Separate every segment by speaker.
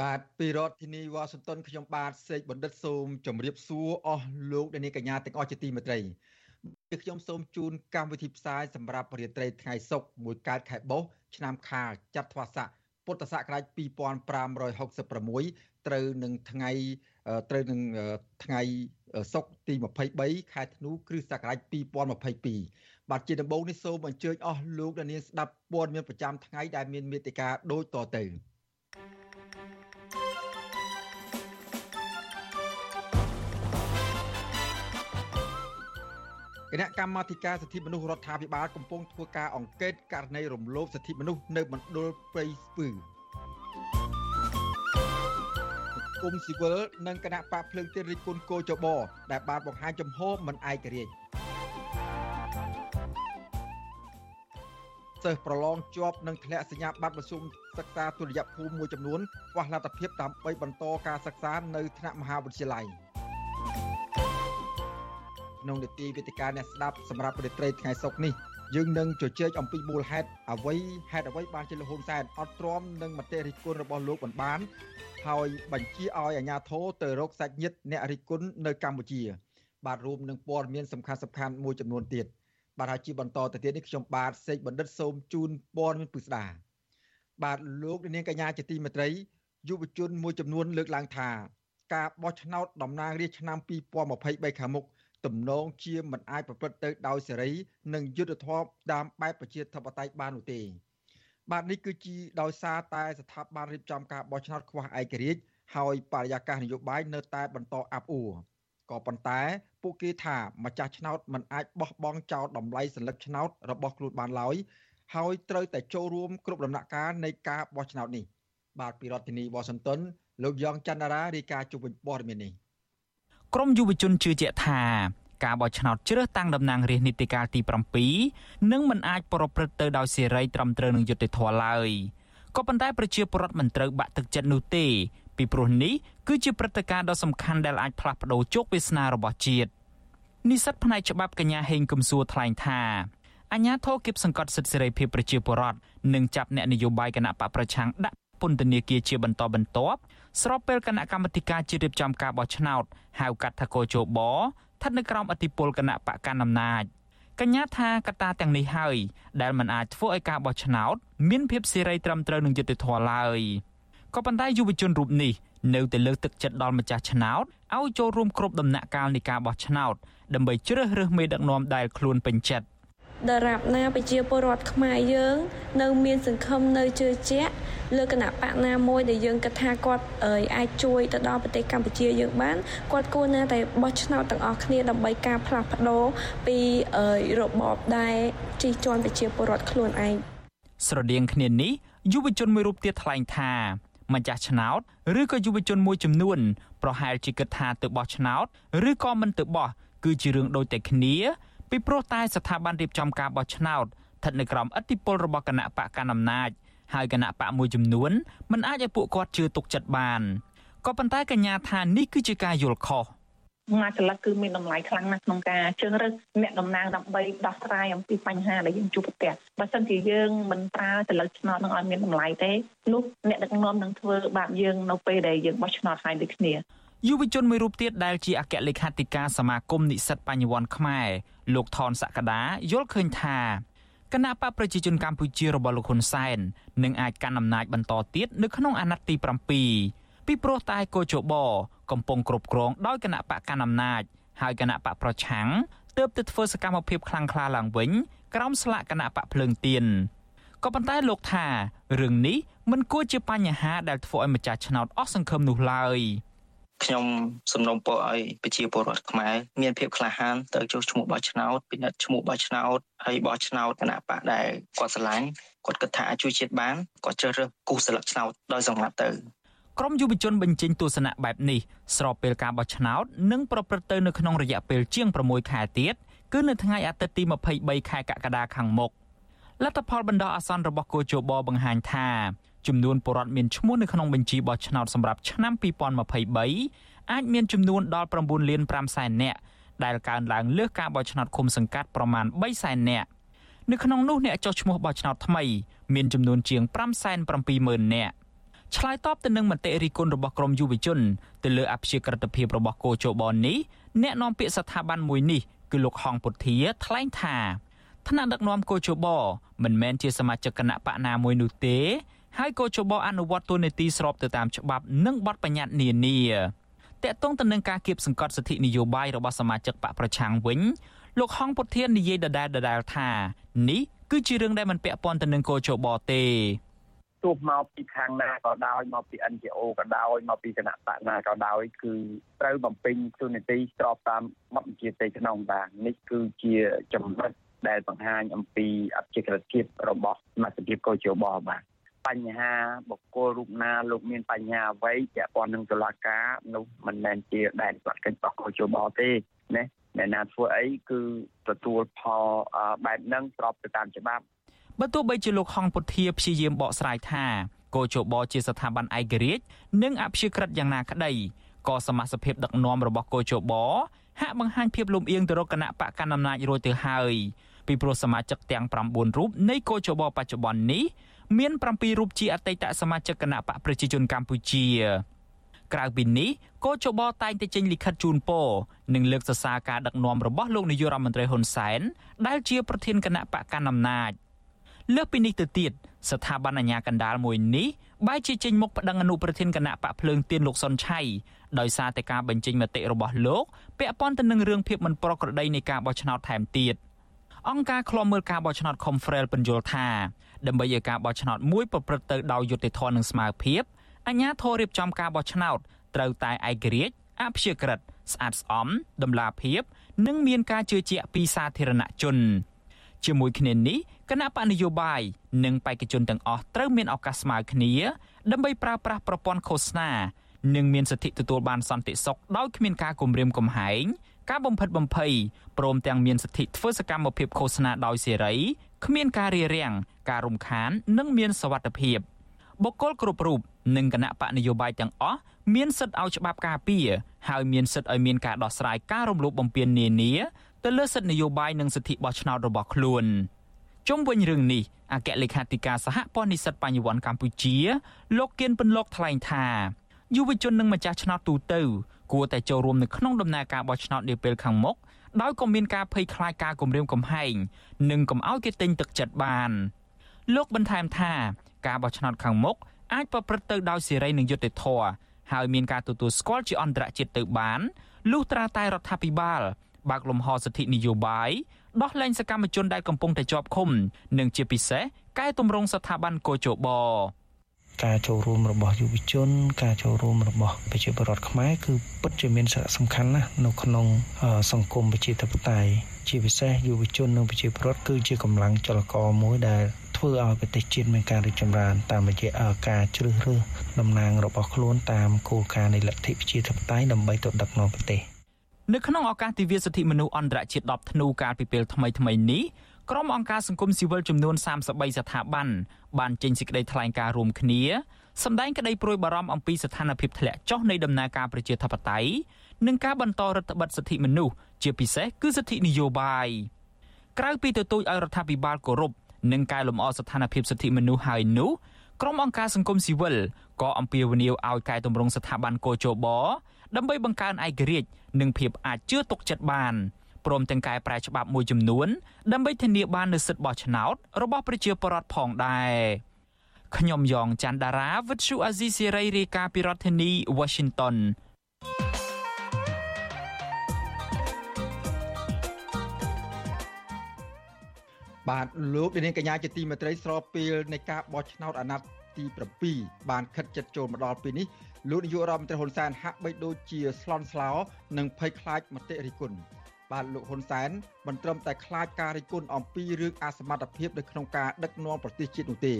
Speaker 1: បាទពីរដ្ឋធានីវ៉ាស៊ីនតោនខ្ញុំបាទសេកបណ្ឌិតសូមជម្រាបសួរអស់លោកអ្នកនាងកញ្ញាទាំងអស់ជាទីមេត្រីខ្ញុំសូមជូនកម្មវិធីផ្សាយសម្រាប់រាត្រីថ្ងៃសុក្រមួយកើតខែបុស្សឆ្នាំខាលចត្វាស័កពុទ្ធសករាជ2566ត្រូវនឹងថ្ងៃត្រូវនឹងថ្ងៃសុក្រទី23ខែធ្នូគ្រិស្តសករាជ2022បាទជាដំបូងនេះសូមអញ្ជើញអស់លោកអ្នកនាងស្ដាប់ព័ត៌មានប្រចាំថ្ងៃដែលមានមេតិការដូចតទៅ គណៈកម្មាធិការសិទ្ធិមនុស្សរដ្ឋាភិបាលកំពុងធ្វើការអង្កេតករណីរំលោភសិទ្ធិមនុស្សនៅមណ្ឌលព្រៃស្ពឺគុំស៊ីវិលនិងគណៈបកភ្លើងទៀនរិទ្ធគុណគោចបដែលបានបង្ហាញចំហមិនឯករាជ្យសិស្សប្រឡងជាប់នឹងធ្លាក់សញ្ញាបត្រមធ្យមសិក្សាទុតិយភូមិមួយចំនួនខ្វះលទ្ធភាពដើម្បីបន្តការសិក្សានៅថ្នាក់មហាវិទ្យាល័យ ក្នុងនីតិវិទ្យាអ្នកស្ដាប់សម្រាប់ប្រតិថ្ងៃសុកនេះយើងនឹងជជែកអំពីមូលហេតុអ្វីហេតុអ្វីបានជាលហ៊ុនសែនអត់ទ្រាំនឹងមតិរិះគន់របស់លោកបណ្បានហើយបញ្ជាឲ្យអាជ្ញាធរទៅរកសាច់ញាតិអ្នករិះគន់នៅកម្ពុជា បាទរួមនឹងព័ត៌មានសំខាន់សំខាន់មួយចំនួនទៀតបាទហើយជាបន្តទៅទៀតនេះខ្ញុំបាទសេកបណ្ឌិតសូមជូនព័ត៌មានពិស្ដាបាទលោកនាងកញ្ញាជាទីមេត្រីយុវជនមួយចំនួនលើកឡើងថាការបោះឆ្នោតតំណាងរាស្ត្រឆ្នាំ2023ខាងមុខ ទំនងជាមិនអាចប្រព្រឹត្តទៅដោយសេរី និងយុត្តិធម៌តាមបែបប្រជាធិបតេយ្យបាននោះទេ បាទនេះគឺជាដោយសារតែស្ថាប័នរៀបចំការបោះឆ្នោតខ្វះឯករាជ្យហើយបរិយាកាសនយោបាយនៅតែបន្តអាប់អួរក៏ប៉ុន្តែពួកគេថាម្ចាស់ឆ្នោតមិនអាចបោះបង់ចោលតម្លៃសិលឹកឆ្នោតរបស់ខ្លួនបានឡើយហើយត្រូវតែចូលរួមគ្រប់ដំណាក់កាលនៃការបោះឆ្នោតនេះបាទពីរដ្ឋធានីវ៉ាស៊ីនតោនលោកយ៉ងច័ន្ទរារាយការណ៍ជុំវិញព័ត៌មាននេះ
Speaker 2: ក្រមយុវជនជឿជាក់ថាការបោះឆ្នោតជ្រើសតាំងតំណាងរាស្ត្រនីតិកាលទី7នឹងមិនអាចប្រព្រឹត្តទៅដោយសេរីត្រឹមត្រូវនឹងយុត្តិធម៌ឡើយក៏ប៉ុន្តែប្រជាពលរដ្ឋមិនត្រូវបាក់ទឹកចិត្តនោះទេ ពីព្រោះនេះគឺជាព្រឹត្តិការណ៍ដ៏សំខាន់ដែលអាចផ្លាស់ប្ដូរជោគវាសនារបស់ជាតិនិស្សិតផ្នែកច្បាប់កញ្ញាហេងកំសួរថ្លែងថាអញ្ញាធរគៀបសង្កត់សិទ្ធិសេរីភាពប្រជាពលរដ្ឋនិងចាប់អ្នកនយោបាយគណៈបកប្រឆាំងដាក់ពន្ធនាគារជាបន្តបន្ទាប់ ស្របពេលគណៈកម្មាធិការជាតិរៀបចំការបោះឆ្នោតហៅកាត់ថាកោជបស្ថិតនៅក្រោមអធិបុលគណៈបកកណ្ដាលអំណាចកញ្ញាថាកត្តាទាំងនេះហើយដែលมันអាចធ្វើឲ្យការបោះឆ្នោត មានភាពសេរីត្រឹមត្រូវនឹងយុត្តិធម៌ឡើយក៏ប៉ុន្តែយុវជនរូបនេះនៅតែលើកទឹកចិត្តដល់ម្ចាស់ឆ្នោតឲ្យចូលរួមគ្រប់ដំណាក់កាលនៃការបោះឆ្នោតដើម្បីជ្រើសរើសមេដឹកនាំដែលខ្លួនពេញចិត្ត
Speaker 3: ដរាបណាប្រជាពលរដ្ឋខ្មែរយើង នៅមានសង្ឃឹមនៅជឿជាក់លើគណៈបកណាមួយដែលយើងគិតថាគាត់អាចជួយទៅដល់ប្រទេសកម្ពុជាយើងបានគាត់គួរណាតែបោះឆ្នោតទាំងអស់គ្នាដើម្បីការផ្លាស់ប្ដូរពីរបបដែលជិះជាន់ប្រជាពលរដ្ឋខ្លួនឯង
Speaker 2: ស្រដៀងគ្នានេះយុវជនមួយរូបទៀតថ្លែងថាម្ចាស់ឆ្នោតឬក៏យុវជនមួយចំនួន ប្រហែលជាគិតថាទៅបោះឆ្នោត ឬក៏មិនទៅបោះគឺជារឿងដូចតែគ្នា ពីព្រោះតែស្ថាប័នរៀបចំការបោះឆ្នោតស្ថិតនៅក្រោមឥទ្ធិពលរបស់គណៈបកកណ្ដាលអំណាចហើយគណៈបកមួយចំនួនមិនអាចឲ្យពួកគាត់ជឿទុកចិត្តបានក៏ប៉ុន្តែកញ្ញាថានេះគឺជាការយល់ខុស
Speaker 4: មួយចលឹកគឺមានតម្លៃខ្លាំងណាស់ក្នុងការជឿរើសអ្នកតំណាងដើម្បីដោះស្រាយអំពីបញ្ហាដែលយើងជួបប្រទះបើសិនជាយើងមិនប្រើចលឹកឆ្នោតនឹងឲ្យមានតម្លៃទេនោះអ្នកដឹកនាំនឹងធ្វើបាបយើងនៅពេលដែលយើងបោះឆ្នោតហើយដូចគ្នា
Speaker 2: យុវជនមួយរូបទៀតដែលជាអគ្គលេខាធិការសមាគមនិស្សិតបញ្ញវន្តខ្មែរលោកថនសក្តាយល់ឃើញថាគណៈបកប្រជាជនកម្ពុជារបស់លោកហ៊ុនសែននឹងអាចកាន់អំណាចបន្តទៀតនៅក្នុងអាណត្តិទី7ពីព្រោះតែកោជបកំពុងគ្រប់គ្រងដោយគណៈបកកណ្ដាលអំណាចហើយគណៈបកប្រឆាំងទើបទៅធ្វើសកម្មភាពខ្លាំងក្លាឡើងវិញក្រោមស្លាកគណៈបកភ្លើងទៀនក៏ប៉ុន្តែលោកថារឿងនេះមិនគួរជាបញ្ហាដែលធ្វើឲ្យម្ចាស់ឆ្នោតអស់សង្ឃឹមនោះឡើយ។
Speaker 5: ខ្ញុំសំណូមពរឲ្យប្រជាពលរដ្ឋខ្មែរមានភាពក្លាហានទៅចុះឈ្មោះបោះឆ្នោតពិនិត្យឈ្មោះបោះឆ្នោតហើយបោះឆ្នោតគណៈបកដែលគាត់ស្រឡាញ់គាត់គិតថាអាចជួយជាតិបានគាត់ជ្រើសរើសគូសស្លឹកឆ្នោតដោយសម្ងាត់ទៅ
Speaker 2: ក្រមយុវជនបញ្ចេញទស្សនៈបែបនេះស្របពេលការបោះឆ្នោតនឹងប្រព្រឹត្តទៅនៅក្នុងរយៈពេលជាង6ខែទៀតគឺនៅថ្ងៃអាទិត្យទី23ខែកក្កដាខាងមុខលទ្ធផលបណ្ដោះអាសន្នរបស់គូជបបង្ហាញថា ចំនួនពលរដ្ឋមានឈ្មោះនៅក្នុងបញ្ជីបោះឆ្នោតសម្រាប់ឆ្នាំ2023អាចមានចំនួនដល់9លាន5សែននាក់ដែលកើនឡើងលើសការបោះឆ្នោតឃុំសង្កាត់ប្រមាណ3សែននាក់នៅក្នុងនោះអ្នកចុះឈ្មោះបោះឆ្នោតថ្មីមានចំនួនជាង570,000នាក់ឆ្លើយតបទៅនឹងមតិរិះគន់របស់ក្រមយុវជនទៅលើអព្យាក្រឹតភាពរបស់គោជបនេះអ្នកនាំពាក្យស្ថាប័នមួយនេះគឺលោកហងពុធាថ្លែងថាថ្នាក់ដឹកនាំគោជបមិនមែនជាសមាជិកគណៈបកណាមួយនោះទេ ហើយគោជបអនុវត្តទូនីតិស្របទៅតាមច្បាប់និងបទបញ្ញត្តិនានាតកតងទៅនឹងការគៀបសង្កត់សិទ្ធិនយោបាយរបស់សមាជិកបកប្រឆាំងវិញលោកហងពុធានិយាយដដែលដដែលថានេះគឺជារឿងដែលមិនពាក់ព័ន្ធទៅនឹងគោជបទេ
Speaker 6: ទោះមកពីខាងណាក៏ដោយមកពី NGO ក៏ដោយមកពីគណៈបកណាក៏ដោយគឺត្រូវបំពេញទូនីតិស្របតាមបទបញ្ជាផ្ទៃក្នុងបាទនេះគឺជាចំណុចដែលបង្ហាញអំពីអភិក្រិតភាពរបស់សមាជិកកោជបបាទ បញ្ហាបុគ្គលរូបណាលោកមានបញ្ហាអ្វីពាក់ព័ន្ធនឹងតុលាការនោះមិនមែនជាដែនគាត់កិច្ចរបស់កោជបទេណាអ្នកណាធ្វើអីគឺទទួលផលបែបហ្នឹងស្របទៅតាមច្បាប់
Speaker 2: បើទោះបីជាលោកហងពុធាព្យាយាមបកស្រាយថាកោជបជាស្ថាប័នឯករាជ្យនិងអព្យាក្រឹតយ៉ាងណាក្តីក៏សមាជិកភាពដឹកនាំរបស់កោជបហាក់បង្ហាញភាពលំអៀងទៅរកគណៈបកកណ្ដាលអំណាចរួចទៅហើយពីព្រោះសមាជិកទាំង9រូបនៃកោជបបច្ចុប្បន្ននេះ មាន7រូបជាអតីតសមាជិកគណៈបកប្រជាជនកម្ពុជាក្រៅពីនេះកោជបតែងតែចេញលិខិតជូនពរនិងលើកសរសើរការដឹកនាំរបស់លោកនាយករដ្ឋមន្ត្រីហ៊ុនសែនដែលជាប្រធានគណៈបកកណ្ដាលអំណាចលើសពីនេះទៅទៀតស្ថាប័នអាជ្ញាកណ្ដាលមួយនេះបែរជាចេញមុខប្តឹងអនុប្រធានគណៈបកភ្លើងទៀនលោកសុនឆៃដោយសារតែការបញ្ចេញមតិរបស់លោកពាក់ព័ន្ធទៅនឹងរឿងភាពមិនប្រក្រតីនៃការបោះឆ្នោតថែមទៀតអង្គការឃ្លាំមើលការបោះឆ្នោត Confrel ពន្យល់ថា ដើម្បីឲ្យការបោះឆ្នោតមួយប្រព្រឹត្តទៅដោយយុត្តិធម៌និងស្មើភាពអាជ្ញាធររៀបចំការបោះឆ្នោតត្រូវតែឯករាជ្យអព្យាក្រឹតស្អាតស្អំតម្លាភាពនិងមានការជឿជាក់ពីសាធារណជនជាមួយគ្នានេះគណៈបកនយោបាយនិងបេក្ខជនទាំងអស់ត្រូវមានឱកាសស្មើគ្នា ដើម្បីប្រើប្រាស់ប្រព័ន្ធឃោសនានិងមានសិទ្ធិទទួលបានសន្តិសុខដោយគ្មានការគំរាមកំហែង ការបំផិតបំភ័យព្រមទាំងមានសិទ្ធិធ្វើសកម្មភាពឃោសនាដោយសេរីគ្មានការរារាំងការរំខាន និងមានសវត្ថភាពបុគ្គលគ្រប់រូបនិងគណៈបកនយោបាយទាំងអស់មានសិទ្ធិឲ្យច្បាប់ការពារហើយមានសិទ្ធិឲ្យមានការដោះស្រាយការរំលោភបំពាននានាទៅលើសិទ្ធិនយោបាយនិងសិទ្ធិបោះឆ្នោតរបស់ខ្លួនជុំវិញរឿងនេះអគ្គលេខាធិការសហព័ន្ធនិស្សិតបញ្ញវន្តកម្ពុជា លោកគៀនពន្លកថ្លែងថាយុវជននិងម្ចាស់ឆ្នោតទូទៅ គួរតែចូលរួមនៅក្នុងដំណើរការបោះឆ្នោតនាពេលខាងមុខដោយក៏មានការភ័យខ្លាចការគំរាមកំហែងនិងកុំឲ្យគេទិញទឹកចិត្តបានលោកបន្ថែមថាការបោះឆ្នោតខាងមុខអាចប្រព្រឹត្តទៅដោយសេរីនិងយុត្តិធម៌ហើយមានការទទួលស្គាល់ជាអន្តរជាតិទៅបានលុះត្រាតែរដ្ឋាភិបាលបើកលំហសិទ្ធិនយោបាយដោះលែងសកម្មជនដែលកំពុងតែជាប់ឃុំ និងជាពិសេសកែតម្រង់ស្ថាប័នកោជប
Speaker 7: ការចូលរួមរបស់យុវជន ការចូលរួមរបស់ប្រជាពលរដ្ឋខ្មែរគឺពិតជាមានសារៈសំខាន់ណាស់នៅក្នុងសង្គមប្រជាធិបតេយ្យជាពិសេសយុវជននិងប្រជាពលរដ្ឋគឺជាកម្លាំងចលករមួយដែលធ្វើឲ្យប្រទេសជាតិមានការរីកចម្រើនតាមរយៈការជ្រើសរើសតំណាងរបស់ខ្លួនតាមគោលការណ៍នៃលទ្ធិប្រជាធិបតេយ្យដើម្បីទៅដឹកនាំប្រទេស
Speaker 2: នៅក្នុងឱកាសទិវាសិទ្ធិមនុស្សអន្តរជាតិ10ធ្នូកាលពីពេលថ្មីថ្មីនេះ ក្រុមអង្គការសង្គមស៊ីវិលចំនួន33ស្ថាប័នបានចេញសេចក្តីថ្លែងការណ៍រួមគ្នាសម្ដែងក្តីព្រួយបារម្ភអំពីស្ថានភាពធ្លាក់ចុះនៃដំណើរការប្រជាធិបតេយ្យនិងការបន្តរដ្ឋបិទសិទ្ធិមនុស្សជាពិសេសគឺសិទ្ធិនយោបាយក្រៅពីទទូចឲ្យរដ្ឋាភិបាលគោរពនិងកែលម្អស្ថានភាពសិទ្ធិមនុស្សហើយនោះក្រុមអង្គការសង្គមស៊ីវិលក៏អំពាវនាវឲ្យកែតម្រង់ស្ថាប័នកោជបដើម្បីបង្កើនឯករាជ្យនិងភាពអាចជឿទុកចិត្តបាន ព្រមទាំងកែប្រែច្បាប់មួយចំនួនដើម្បីធានាបាននូវសិទ្ធិបោះឆ្នោតរបស់ប្រជាពលរដ្ឋផងដែរខ្ញុំយ៉ងច័ន្ទដារាវិទ្យុអាស៊ីសេរីរាយការណ៍ពីរដ្ឋធានី Washington
Speaker 1: បាទលោកនាងកញ្ញាជាទីមេត្រីស្របពេលនៃការបោះឆ្នោតអាណត្តិទី7បានខិតជិតចូលមកដល់ពេលនេះលោកនាយករដ្ឋមន្ត្រីហ៊ុនសែនហាក់បីដូចជាស្លន់ស្លោ និងភ័យខ្លាចមតិរិះគន់ បាទលោកហ៊ុនសែនមិនត្រឹមតែខ្លាចការរិះគន់អំពីរឿងអសមត្ថភាពនៅក្នុងការដឹកនាំប្រទេសជាតិនោះទេ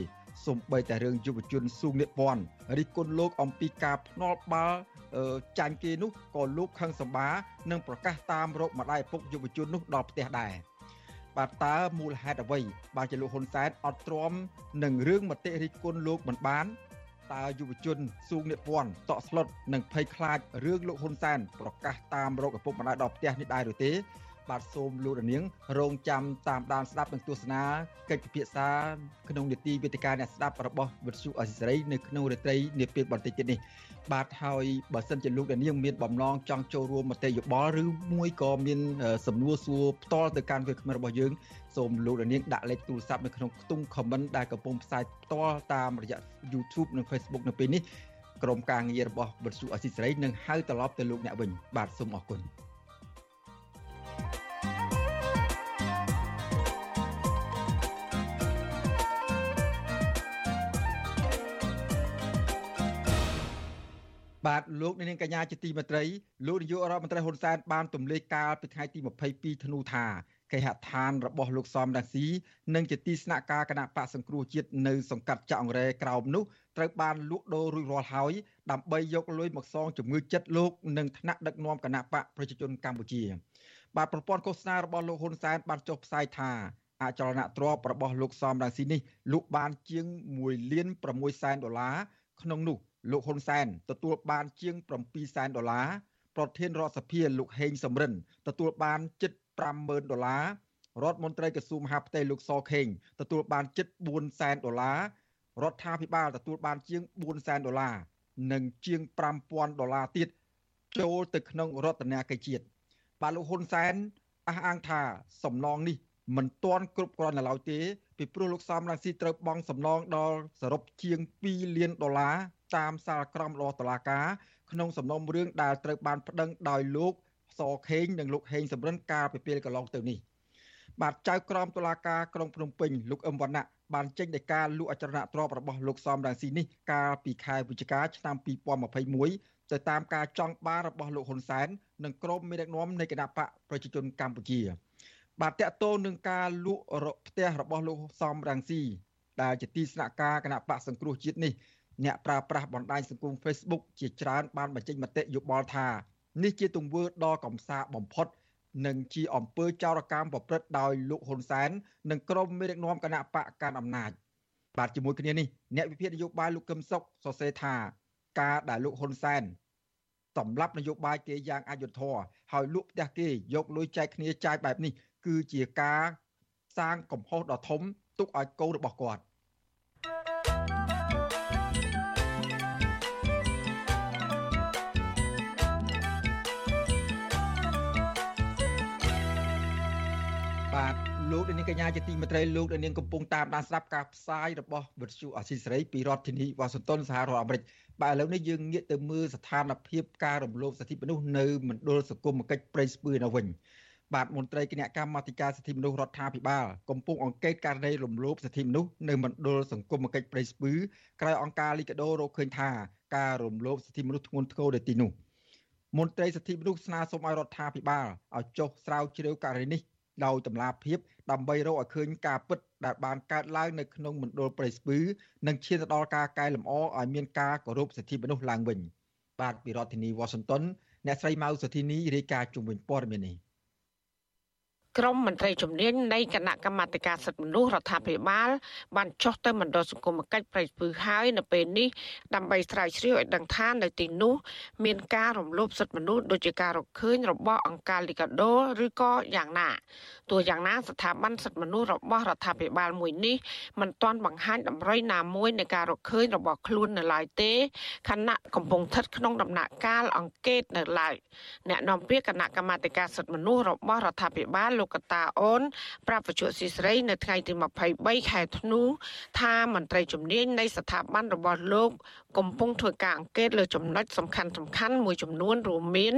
Speaker 1: សូម្បីតែរឿងយុវជនស៊ូងនិពន្ធរិះគន់លោកអំពីការភ្នាល់បាល់ចាញ់គេនោះក៏លោកខឹងសម្បានឹងប្រកាសតាមរកម្ដាយឪពុកយុវជននោះដល់ផ្ទះដែរបាទតើមូលហេតុអ្វី បានជាលោកហ៊ុនសែនអត់ទ្រាំនឹងរឿងមតិរិះគន់លោកមិនបាន តើយុវជនស៊ូងនិពន្ធតក់ស្លុតនិងភ័យខ្លាចរឿងលោកហ៊ុនសែនប្រកាសតាមរកឪពុកម្ដាយដល់ផ្ទះនេះដែរឬទេ បាទសូមលោករនាង រងចាំតាមដានស្ដាប់និងទស្សនាកិច្ចពិភាក្សាក្នុងនីតិវេទិកាអ្នកស្ដាប់របស់វិទ្យុអសិរ័យនៅក្នុងរាត្រីនាពេលបន្តិចទៀតនេះបាទហើយបើសិនជាលោកនាងមានបំណងចង់ចូលរួមមតិយោបល់ឬមួយក៏មានសំណួរសួរផ្ទាល់ទៅកាន់វាគ្មិនរបស់យើងសូមលោកនាងដាក់លេខទូរស័ព្ទនៅក្នុងខ្ទង់ comment ដែលកំពុងផ្សាយផ្ទាល់តាមរយៈ YouTube និង Facebook នៅពេលនេះក្រុមការងាររបស់វិទ្យុអសិរ័យនឹងហៅត្រឡប់ទៅលោកអ្នកវិញបាទសូមអរគុណ បាទលោកនាងកញ្ញាជាទីមេត្រីលោកនាយករដ្ឋមន្ត្រីហ៊ុនសែនបានទម្លាយកាលពីថ្ងៃទី22ធ្នូថាគេហដ្ឋានរបស់លោកសំរងស៊ីនិងជាទីស្នាក់ការគណៈបកសង្គ្រោះជាតិនៅសង្កាត់ចាក់អង្រែក្រោមនោះត្រូវបានលក់ដូររួចរាល់ហើយដើម្បីយកលុយមកសងជំងឺចិត្តលោកនិងថ្នាក់ដឹកនាំគណៈបកប្រជាជនកម្ពុជា បាទប្រព័ន្ធឃោសនារបស់លោកហ៊ុនសែនបានចុះផ្សាយថាអចលនទ្រព្យរបស់លោកសំរងស៊ីនេះលក់បានជាង1លាន6សែនដុល្លារក្នុងនោះលោកហ៊ុនសែនទទួលបានជាង7សែនដុល្លារប្រធានរដ្ឋសភាលោកហេងសំរិនទទួលបានជិត50000ដុល្លាររដ្ឋមន្ត្រីក្រសួងមហាផ្ទៃលោកសខេងទទួលបានជិត4សែនដុល្លាររដ្ឋាភិបាលទទួលបានជាង4សែនដុល្លារនិងជាង5000ដុល្លារទៀតចូលទៅក្នុងរដ្ឋាភិបាលជាតិបាទលោកហ៊ុនសែនអះអាងថាសំណងនេះមិនទាន់គ្រប់គ្រាន់នៅឡើយទេ ពីព្រោះលោកសំរងស៊ីត្រូវបង់សំណងដល់សរុបជាង2លានដុល្លារតាមសាលក្រមរបស់តុលាការក្នុងសំណុំរឿងដែលត្រូវបានប្តឹងដោយលោកសខេងនិងលោកហេងសំរិនកាលពីពេលកន្លងទៅនេះបាទចៅក្រមតុលាការក្រុងភ្នំពេញលោកអឹមវណ្ណៈបានចេញដីកាលក់អចលនទ្រព្យរបស់លោកសំរងស៊ីនេះកាលពីខែវិច្ឆិកាឆ្នាំ2021ទៅតាមការចង់បានរបស់លោកហ៊ុនសែននិងក្រុមមេដឹកនាំនៃគណៈបកប្រជាជនកម្ពុជា បាទតកតោនឹងការលក់ផ្ទះរបស់លោកសំរងស៊ីដែលជាទីស្នាក់ការគណៈបកសង្គ្រោះជាតិនេះអ្នកប្រើប្រាស់បណ្ដាញសង្គម Facebook ជាច្រើនបានបញ្ចេញមតិយោបល់ថានេះជាទង្វើដ៏កំសាបំផុត និងជាអំពើចោរកម្មប្រព្រឹត្តដោយលោកហ៊ុនសែននិងក្រុមមេដឹកនាំគណៈបកកាន់អំណាចបាទជាមួយគ្នានេះអ្នកវិភាគនយោបាយលោកកឹមសុខសរសេរថាការដែលលោកហ៊ុនសែនសម្រាប់នយោបាយគេយ៉ាងអយុធធរហើយលក់ផ្ទះគេយកលុយចែកគ្នាចាយបែបនេះ គឺជាការសាងកំហុសដ៏ធំទុកឲ្យកូនរបស់គាត់បាទលោកនាងកញ្ញាជាទីមេត្រីលោកនាងកំពុងតាមដានស្ដាប់ការផ្សាយរបស់វិទ្យុអស៊ីសេរីពីរដ្ឋធានីវ៉ាស៊ីនតោនសហរដ្ឋអាមេរិកបាទឥឡូវនេះយើងងាកទៅមើលស្ថានភាពការរំលោភសិទ្ធិមនុស្សនៅមណ្ឌលសង្គមកិច្ចព្រៃស្ពឺនៅវិញ បាទមន្ត្រីគណៈកម្មាធិការសិទ្ធិមនុស្សរដ្ឋាភិបាលកំពុងអង្កេតករណីរំលោភសិទ្ធិមនុស្សនៅមណ្ឌលសង្គមកិច្ចព្រៃស្ពឺក្រោយអង្គការលីកាដូរកឃើញថាការរំលោភសិទ្ធិមនុស្សធ្ងន់ធ្ងរនៅទីនោះមន្ត្រីសិទ្ធិមនុស្សស្នើសុំឲ្យរដ្ឋាភិបាលឲ្យចុះស្រាវជ្រាវករណីនេះដោយតម្លាភាពដើម្បីរកឲ្យឃើញការពិតដែលបានកើតឡើងនៅក្នុងមណ្ឌលព្រៃស្ពឺនិងឈានទៅដល់ការកែលម្អឲ្យមានការគោរពសិទ្ធិមនុស្សឡើងវិញបាទពីរដ្ឋធានី Washington អ្នកស្រីម៉ៅសុធីនីរាយការណ៍ជុំវិញព័ត៌មាននេះ
Speaker 8: ក្រុមមន្ត្រីជំនាញនៃគណៈកម្មាធិការសិទ្ធិមនុស្សរដ្ឋាភិបាលបានចុះទៅមណ្ឌលសង្គមកិច្ចប្រៃពឺហើយនៅពេលនេះដើម្បីស្រាវជ្រាវឲ្យដឹងថានៅទីនោះមានការរំលោភសិទ្ធិមនុស្សដូចជាការរកឃើញរបស់អង្គការលីកាដូឬក៏យ៉ាងណាទោះយ៉ាងណាស្ថាប័នសិទ្ធិមនុស្សរបស់រដ្ឋាភិបាលមួយនេះមិនទាន់បង្ហាញតម្រុយណាមួយនៃការរកឃើញរបស់ខ្លួននៅឡើយទេខណៈកំពុងស្ថិតក្នុងដំណាក់កាលអង្កេតនៅឡើយអ្នកនាំពាក្យគណៈកម្មាធិការសិទ្ធិមនុស្សរបស់រដ្ឋាភិបាលលោកកតាអូនប្រាប់វិទ្យុស៊ីស្រីនៅថ្ងៃទី23ខែធ្នូថាមន្ត្រីជំនាញនៃស្ថាប័នរបស់លោកកំពុងធ្វើការអង្កេតលើចំណុចសំខាន់សំខាន់មួយចំនួនរួមមាន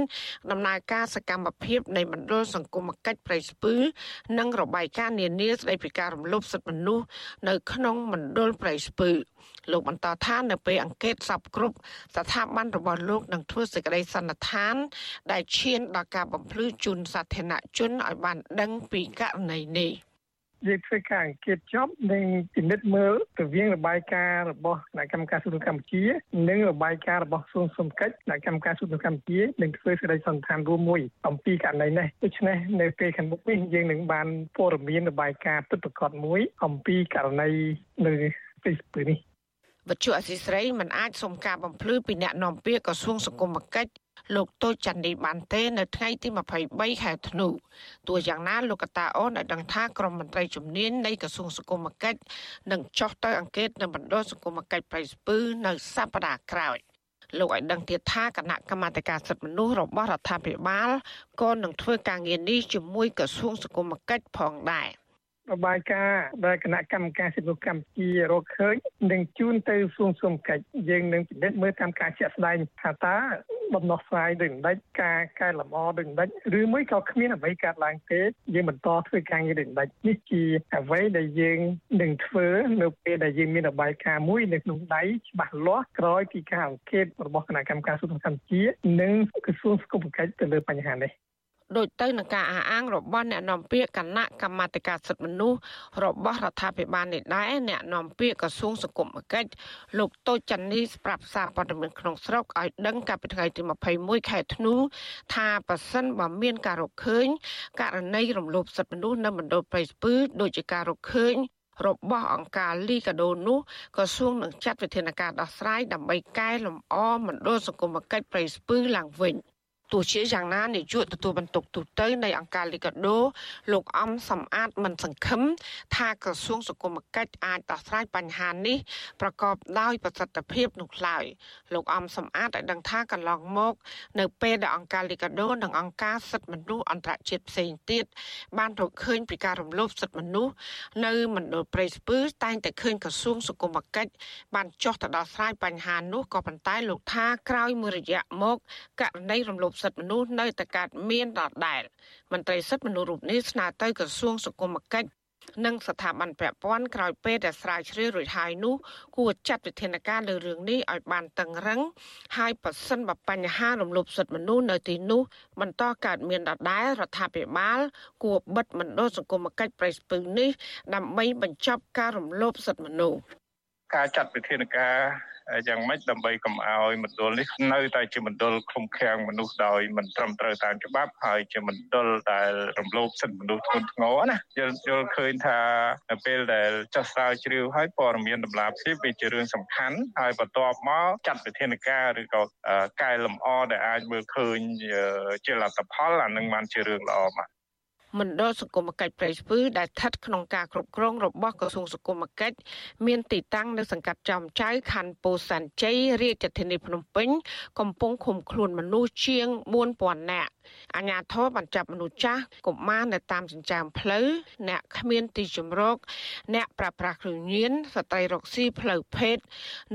Speaker 8: ដំណើរការសកម្មភាពនៃមណ្ឌលសង្គមគិច្ចប្រៃស្ពឺ និងរបាយការណ៍នានាស្តីពីការរំលោភសិទ្ធិមនុស្សនៅក្នុងមណ្ឌលប្រៃស្ពឺលោកបន្តថានៅពេលអង្កេតសពគ្រប់ស្ថាប័នរបស់លោកនឹងធ្វើសេចក្តីសន្និដ្ឋាន ដែលឈានដល់ការបំភ្លឺជូនសាធារណជនឲ្យបានដឹងពីករណីនេះ
Speaker 9: យើងធ្វើការអង្កេតចប់និងពិនិត្យមើលទៅវិញរបាយការណ៍របស់គណៈកម្មការសុខាកម្ពុជា និងរបាយការណ៍របស់ក្រសួងសុខាភិបាលគណៈកម្មការសុខាកម្ពុជានឹងធ្វើសេចក្តីសន្និដ្ឋានរួមមួយអំពីករណីនេះដូច្នេះនៅពេលខាងមុខនេះយើងនឹងបានព័ត៌មានរបាយការណ៍ពិតប្រាកដមួយអំពីករណីនៅទីស្ពឺនេះ
Speaker 8: វត្ថុអសីស្រីមិនអាចសុំការបំភ្លឺពីអ្នកនាំពាក្យក្រសួងសង្គមគិច្ចលោកតូចច័ន្ទនីបានទេនៅថ្ងៃទី23ខែធ្នូទោះយ៉ាងណាលោកកតាអូនឲ្យដឹងថាក្រមមន្ត្រីជំនាញនៃក្រសួងសង្គមគិច្ចនឹងចុះទៅអង្កេតនៅមណ្ឌលសង្គមគិច្ចប្រៃស្ពឺនៅសប្តាហ៍ក្រោយលោកឲ្យដឹងទៀតថាគណៈកម្មាធិការសិទ្ធិមនុស្សរបស់រដ្ឋាភិបាលក៏នឹងធ្វើការងារនេះជាមួយក្រសួងសង្គមគិច្ចផងដែរ។
Speaker 9: របាយការណ៍ដែលគណៈកម្មការសិទ្ធិមនុស្សកម្ពុជារកឃើញនឹងជូនទៅសួងសុំកិច្ចយើងនឹងពិនិត្យមើលតាមការជាក់ស្ដែងថាតើដំណោះស្រាយដូចដេចការកែលម្អដូចដេចឬមួយក៏គ្មានអ្វីកើតឡើងទេយើងបន្តធ្វើការងារដូចដេចនេះជាអ្វីដែលយើងនឹងធ្វើនៅពេលដែលយើងមានរបាយការណ៍មួយនៅក្នុងដៃច្បាស់លាស់ក្រោយពីការអង្កេតរបស់គណៈកម្មការសិទ្ធិមនុស្សកម្ពុជានិងក្រសួងសុខភាពទៅលើបញ្ហានេះ
Speaker 8: ដូចទៅនឹងការអះអាងរបស់អ្នកនាំពាក្យគណៈកម្មាធិការសិទ្ធិមនុស្សរបស់រដ្ឋាភិបាលនេះដែរអ្នកនាំពាក្យក្រសួងសង្គមគិច្ចលោកតូចច័ន្ទនីប្រាប់សារព័ត៌មានក្នុងស្រុកឲ្យដឹងកាលពីថ្ងៃទី21ខែធ្នូថាប៉ះសិនបើមានការរកឃើញករណីរំលោភសិទ្ធិមនុស្សនៅមណ្ឌលព្រៃស្ពឺដូចជាការរកឃើញរបស់អង្គការលីកាដូនោះក្រសួងនឹងចាត់វិធានការដោះស្រាយដើម្បីកែលម្អមណ្ឌលសង្គមគិច្ចព្រៃស្ពឺឡើងវិញ។ ទោះជាយ៉ាងណានាយកទទួលបន្ទុកទូតនៃអង្គការលីកាដូលោកអំសំអាតមិនសង្ឃឹមថាក្រសួងសង្គមគិច្ចអាចដោះស្រាយបញ្ហានេះប្រកបដោយប្រសិទ្ធភាពនោះឡើយលោកអំសំអាតឲ្យដឹងថាកន្លងមក នៅពេលដែលអង្គការលីកាដូនិងអង្គការសិទ្ធិមនុស្សអន្តរជាតិផ្សេងទៀតបានរកឃើញពីការរំលោភសិទ្ធិមនុស្សនៅមណ្ឌលព្រៃស្ពឺតែងតែឃើញក្រសួងសង្គមគិច្ចបានចុះទៅដោះស្រាយបញ្ហានោះក៏ប៉ុន្តែលោកថាក្រោយមួយរយៈមកករណីរំលោភសិទ្ធិមនុស្សនៅតែកើតមានដដែលមន្ត្រីសិទ្ធិមនុស្សរូបនេះស្នើទៅក្រសួងសង្គមគិច្ចនិងស្ថាប័នពាក់ព័ន្ធក្រោយពេលដែលស្រាវជ្រាវរួចហើយនោះគួរចាត់វិធានការលើរឿងនេះឲ្យបានតឹងរឹងហើយប៉ះសិនបើបញ្ហារំលោភសិទ្ធិមនុស្សនៅទីនោះបន្តកើតមានដដែលរដ្ឋាភិបាលគួរបិទមណ្ឌលសង្គមគិច្ចប្រៃស្ពឹងនេះដើម្បីបញ្ចប់ការរំលោភសិទ្ធិមនុស្ស
Speaker 10: ការចាត់វិធានការ យ៉ាងម៉េចដើម្បីកុំឲ្យមណ្ឌលនេះនៅតែជាមណ្ឌលឃុំឃាំងមនុស្សដោយមិនត្រឹមត្រូវតាមច្បាប់ហើយជាមណ្ឌលដែលរំលោភសិទ្ធិមនុស្សធ្ងន់ធ្ងរណាយល់យល់ឃើញថាពេលដែលចាស់ស្រាវជ្រាវហើយព័ត៌មានតម្លាភាពវាជារឿងសំខាន់ហើយបន្ទាប់មកចាត់វិធានការឬក៏កែលម្អដែលអាចមើលឃើញជាលទ្ធផលអានឹងបានជារឿងល្អមក
Speaker 8: មណ្ឌលសង្គមគិច្ចព្រៃស្ពឺដែលស្ថិតក្នុងការគ្រប់គ្រងរបស់ក្រសួងសង្គមគិច្ចមានទីតាំងនៅសង្កាត់ចំចៅខណ្ឌពោធិ៍សែនជ័យរាជធានីភ្នំពេញ កំពុងឃុំខ្លួនមនុស្សជាង4000នាក់អាជ្ញាធរបានចាប់មនុស្សចាស់កុមារនៅតាមចិញ្ចើមផ្លូវអ្នកគ្មានទីជម្រកអ្នកប្រើប្រាស់គ្រឿងញៀនស្ត្រីរកស៊ីផ្លូវភេទ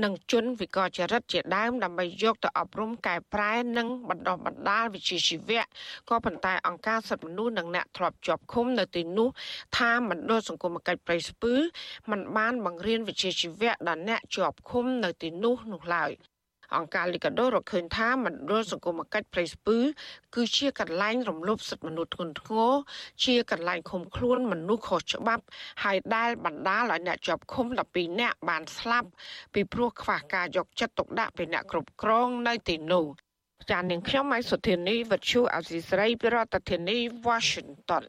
Speaker 8: និងជនវិកលចរិតជាដើមដើម្បីយកទៅអប់រំកែប្រែនិងបណ្ដុះបណ្ដាលវិជ្ជាជីវៈក៏ប៉ុន្តែអង្គការសិទ្ធិមនុស្សនិងអ្នកធ្លាប់ជាប់ឃុំនៅទីនោះថាមណ្ឌលសង្គមគិច្ចព្រៃស្ពឺมันបានបង្រៀនវិជ្ជាជីវៈដល់អ្នកជាប់ឃុំនៅទីនោះនោះឡើយអង្គការលីកាដូរកឃើញថាមណ្ឌលសង្គមគិច្ចព្រៃស្ពឺគឺជាកន្លែងរំលោភសិទ្ធិមនុស្សធ្ងន់ធ្ងរជាកន្លែងឃុំខ្លួនមនុស្សខុសច្បាប់ហើយដែលបណ្ដាលឲ្យអ្នកជាប់ឃុំ12នាក់បានស្លាប់ពីព្រោះខ្វះការយកចិត្តទុកដាក់ពីអ្នកគ្រប់គ្រងនៅទីនោះ ចាននាងខ្ញុំម៉ៃសុធានីវិទ្យុអសីស្រីពីរដ្ឋធានី Washington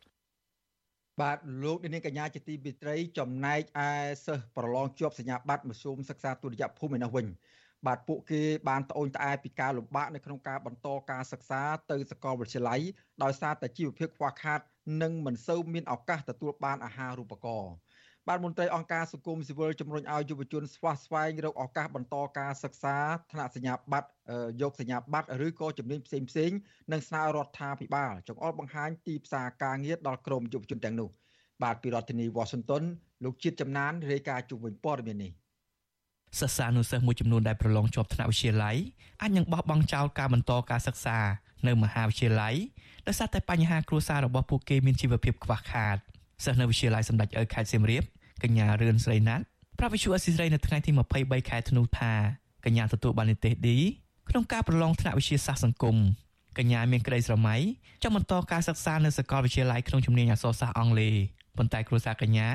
Speaker 1: បាទលោកនាងកញ្ញាជាទីមេត្រីចំណែកឯសិស្សប្រឡងជាប់សញ្ញាបត្រមធ្យមសិក្សាទុតិយភូមិឯនោះវិញបាទពួកគេបានត្អូញត្អែពីការលំបាកនៅក្នុងការបន្តការសិក្សាទៅសាកលវិទ្យាល័យដោយសារតែជីវភាពខ្វះខាត និងមិនសូវមានឱកាសទទួលបានអាហារូបករណ៍ បាទមន្ត្រីអង្គការសង្គមស៊ីវិលជំរុញឲ្យយុវជនស្វះស្វែងរកឱកាសបន្តការសិក្សាថ្នាក់សញ្ញាបត្រយកសញ្ញាបត្រឬក៏ជំនាញផ្សេងផ្សេងនិងស្នើរដ្ឋាភិបាលចង្អុលបង្ហាញទីផ្សារការងារដល់ក្រមយុវជនទាំងនោះបាទពីរដ្ឋធានី Washington លោកជាតិចំណានរាយការណ៍ជុំវិញព័ត៌មាននេះ
Speaker 11: សិស្សានុសិស្សមួយចំនួនដែលប្រឡងជាប់ថ្នាក់វិទ្យាល័យអាចនឹងបោះបង់ចោលការបន្តការសិក្សានៅមហាវិទ្យាល័យដោយសារតែបញ្ហាគ្រួសាររបស់ពួកគេមានជីវភាពខ្វះខាតសិស្សនៅវិទ្យាល័យសម្ដេចអើខេត្តសៀមរាប កញ្ញារឿនស្រីណាត់ប្រាប់វិទ្យុអស៊ីសេរីនៅថ្ងៃទី23ខែធ្នូថាកញ្ញាទទួលបាននិទេស D ក្នុងការប្រឡងថ្នាក់វិទ្យាសាស្ត្រសង្គមកញ្ញាមានក្តីស្រមៃចង់បន្តការសិក្សានៅសាកលវិទ្យាល័យក្នុងជំនាញអក្សរសាស្ត្រអង់គ្លេសប៉ុន្តែគ្រួសារកញ្ញា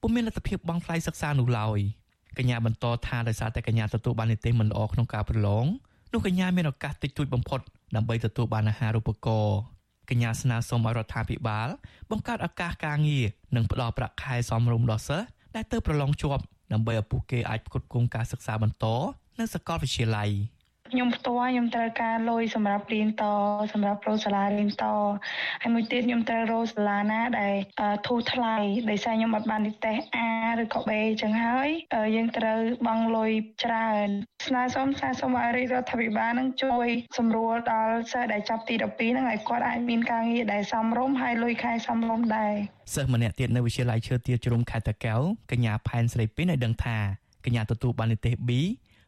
Speaker 11: ពុំមានលទ្ធភាពបង់ថ្លៃសិក្សានោះឡើយកញ្ញាបន្តថាដោយសារតែកញ្ញាទទួលបាននីតិមិនល្អក្នុងការប្រឡងនោះកញ្ញាមានឱកាសតិចតួចបំផុតដើម្បីទទួលបានអាហារូបករណ៍ កញ្ញាស្នើសុំឲ្យរដ្ឋាភិបាល បង្កើតឱកាសការងារនិងផ្តល់ប្រាក់ខែសមរម្យដល់សិស្សដែលទៅប្រឡងជាប់ដើម្បីឲ្យពួកគេអាចផ្គត់ផ្គង់ការសិក្សាបន្តនៅសាកលវិទ្យាល័យ។
Speaker 12: ខ្ញុំផ្ទាល់ខ្ញុំត្រូវការលុយសម្រាប់រៀនតសម្រាប់រកសាលារៀនតហើយមួយទៀតខ្ញុំត្រូវរកសាលាណាដែលធូរថ្លៃដោយសារខ្ញុំអត់បាននិទេស A ឬក៏ B អញ្ចឹងហើយយើងត្រូវបង់លុយច្រើនស្នើសុំស្នើសុំឲ្យរដ្ឋាភិបាលនឹងជួយសម្រួលដល់សិស្សដែលចាប់ទី12ហ្នឹងឲ្យគាត់អាចមានការងារដែលសមរម្យហើយលុយខែសមរម្យដែរ
Speaker 11: សិស្សម្នាក់ទៀតនៅវិទ្យាល័យឈើទាលជ្រុំខេត្តតាកែវកញ្ញាផែនស្រីពីនឲ្យដឹងថាកញ្ញាទទួលបាននិទេស B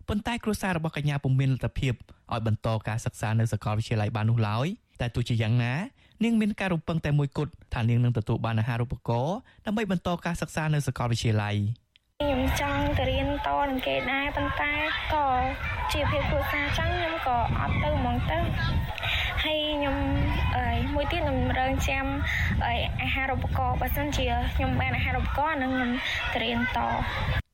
Speaker 11: ប៉ុន្តែគ្រួសាររបស់កញ្ញាពុំមានលទ្ធភាពឲ្យបន្តការសិក្សានៅសាកលវិទ្យាល័យបាននោះឡើយតែទោះជាយ៉ាងណានាងមានការរំពឹងតែមួយគត់ថានាងនឹងទទួលបានអាហារូបករណ៍ដើម្បីបន្តការសិក្សានៅសាកលវិទ្យាល័យ
Speaker 12: ខ្ញុំចង់ទៅរៀនតនឹងគេដែរប៉ុន្តែក៏ជាភាពគ្រួសារចឹងខ្ញុំក៏អត់ទៅហ្មងទៅហើយខ្ញុំអីមួយទៀតខ្ញុំរងចាំអាហារូបករណ៍បើសិនជាខ្ញុំបានអាហារូបករណ៍នឹងខ្ញុំទៅរៀនត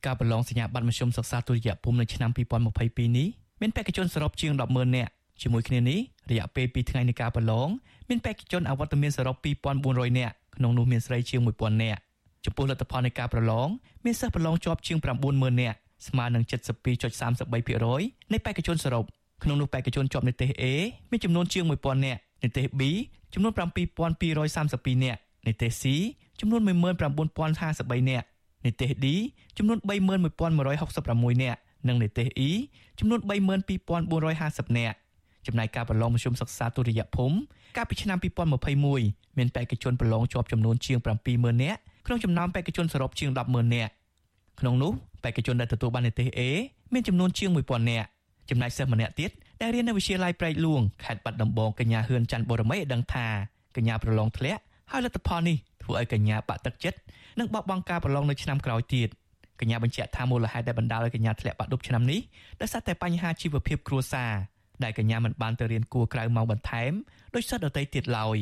Speaker 11: ការប្រឡងសញ្ញាបត្រមធ្យមសិក្សាទុតិយភូមិនៅឆ្នាំ2022នេះមានបេក្ខជនសរុបជាង100,000នាក់ជាមួយគ្នានេះរយៈពេល2ថ្ងៃនៃការប្រឡងមានបេក្ខជនអវត្តមានសរុប2400នាក់ក្នុងនោះមានស្រីជាង1000នាក់ចំពោះលទ្ធផលនៃការប្រឡងមានសិស្សប្រឡងជាប់ជាង90000នាក់ស្មើនឹង72.33%នៃបេក្ខជនសរុបក្នុងនោះបេក្ខជនជាប់និទេស A មានចំនួនជាង1000នាក់និទេស B ចំនួន7232នាក់និទេស C ចំនួន19053នាក់ និទេស D ចំនួន31166នាក់និងនិទេស E ចំនួន32450នាក់ចំណែកការប្រឡងមធ្យមសិក្សាទុតិយភូមិកាលពីឆ្នាំ2021មានបេក្ខជនប្រឡងជាប់ចំនួនជាង70000នាក់ក្នុងចំណោមបេក្ខជនសរុបជាង100,000នាក់ក្នុងនោះបេក្ខជនដែលទទួលបាននិទេស A មានចំនួនជាង1000នាក់ចំណែកសិស្សម្នាក់ទៀតដែលរៀននៅវិទ្យាល័យប្រែកលួងខេត្តបាត់ដំបងកញ្ញាហ៊ឿនច័ន្ទបូរមីឲ្យដឹងថាកញ្ញាប្រឡងធ្លាក់ហើយលទ្ធផលនេះ ធ្វើឲ្យកញ្ញាបាក់ទឹកចិត្តនិងបោះបង់ការប្រឡងនៅឆ្នាំក្រោយទៀតកញ្ញាបញ្ជាក់ថាមូលហេតុដែលបណ្ដាលឲ្យកញ្ញាធ្លាក់បាក់ឌុបឆ្នាំនេះដោយសារតែបញ្ហាជីវភាពគ្រួសារដែលកញ្ញាមិនបានទៅរៀនគួរក្រៅម៉ោងបន្ថែមដោយសិស្សដទៃទៀតឡើយ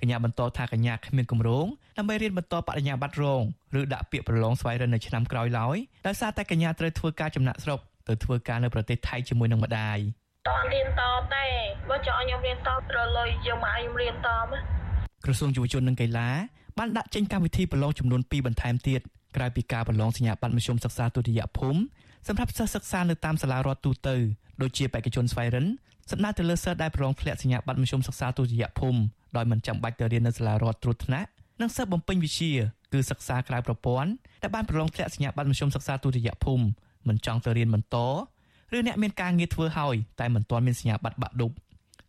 Speaker 11: កញ្ញាបន្តថាកញ្ញាគ្មានគម្រោងដើម្បីរៀនបន្តបរិញ្ញាបត្ររងឬដាក់ពាក្យប្រឡងស្វែងរកនៅឆ្នាំក្រោយឡើយដោយសារតែកញ្ញាត្រូវធ្វើការចំណាក់ស្រុកទៅធ្វើការនៅប្រទេសថៃជាមួយនឹងម្ដាយ
Speaker 12: តើរៀនតទេបើចង់ខ្ញុំរៀនតត្រូវលុយយើងមកខ្ញុំរៀនតមក
Speaker 11: ក្រសួងយុវជននិងកីឡា បានដាក់ចេញកម្មវិធីប្រឡងចំនួន2បន្ថែមទៀតក្រៅពីការប្រឡងសញ្ញាបត្រមធ្យមសិក្សាទុតិយភូមិសម្រាប់សិស្សសិក្សានៅតាមសាលារដ្ឋទូទៅដូចជាបេក្ខជនស្វ័យរិនសំដៅទៅលើសិស្សដែលប្រឡងធ្លាក់សញ្ញាបត្រមធ្យមសិក្សាទុតិយភូមិដោយមិនចាំបាច់ទៅរៀននៅសាលារដ្ឋត្រួតថ្នាក់និងសិស្សបំពេញវិជ្ជាគឺសិក្សាក្រៅប្រព័ន្ធដែលបានប្រឡងធ្លាក់សញ្ញាបត្រមធ្យមសិក្សាទុតិយភូមិមិនចង់ទៅរៀនបន្តឬអ្នកមានការងារធ្វើហើយតែមិនទាន់មានសញ្ញាបត្របាក់ឌុប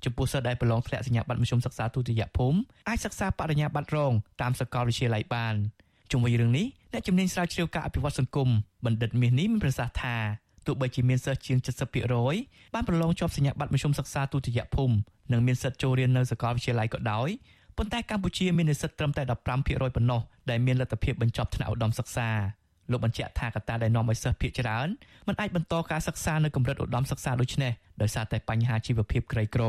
Speaker 11: ចំពោះសិស្សដែលប្រឡងធ្លាក់សញ្ញាបត្រមធ្យមសិក្សាទុតិយភូមិអាចសិក្សាបរិញ្ញាបត្ររងតាមសាកលវិទ្យាល័យបានជុំវិញរឿងនេះអ្នកជំនាញស្រាវជ្រាវការអភិវឌ្ឍសង្គមបណ្ឌិតមាសនេះមានប្រសាសន៍ថាទោះបីជាមានសិស្សជាង70%បានប្រឡងជាប់សញ្ញាបត្រមធ្យមសិក្សាទុតិយភូមិនិងមានសិទ្ធិចូលរៀននៅសាកលវិទ្យាល័យក៏ដោយប៉ុន្តែកម្ពុជាមាននិស្សិតត្រឹមតែ15%ប៉ុណ្ណោះដែលមានលទ្ធភាពបញ្ចប់ថ្នាក់ឧត្តមសិក្សា លោកបញ្ជាក់ថាកត្តាដែលនាំឲ្យសិស្សភាគច្រើនមិនអាចបន្តការសិក្សានៅកម្រិតឧត្តមសិក្សាដូចនេះដោយសារតែបញ្ហាជីវភាពក្រីក្រ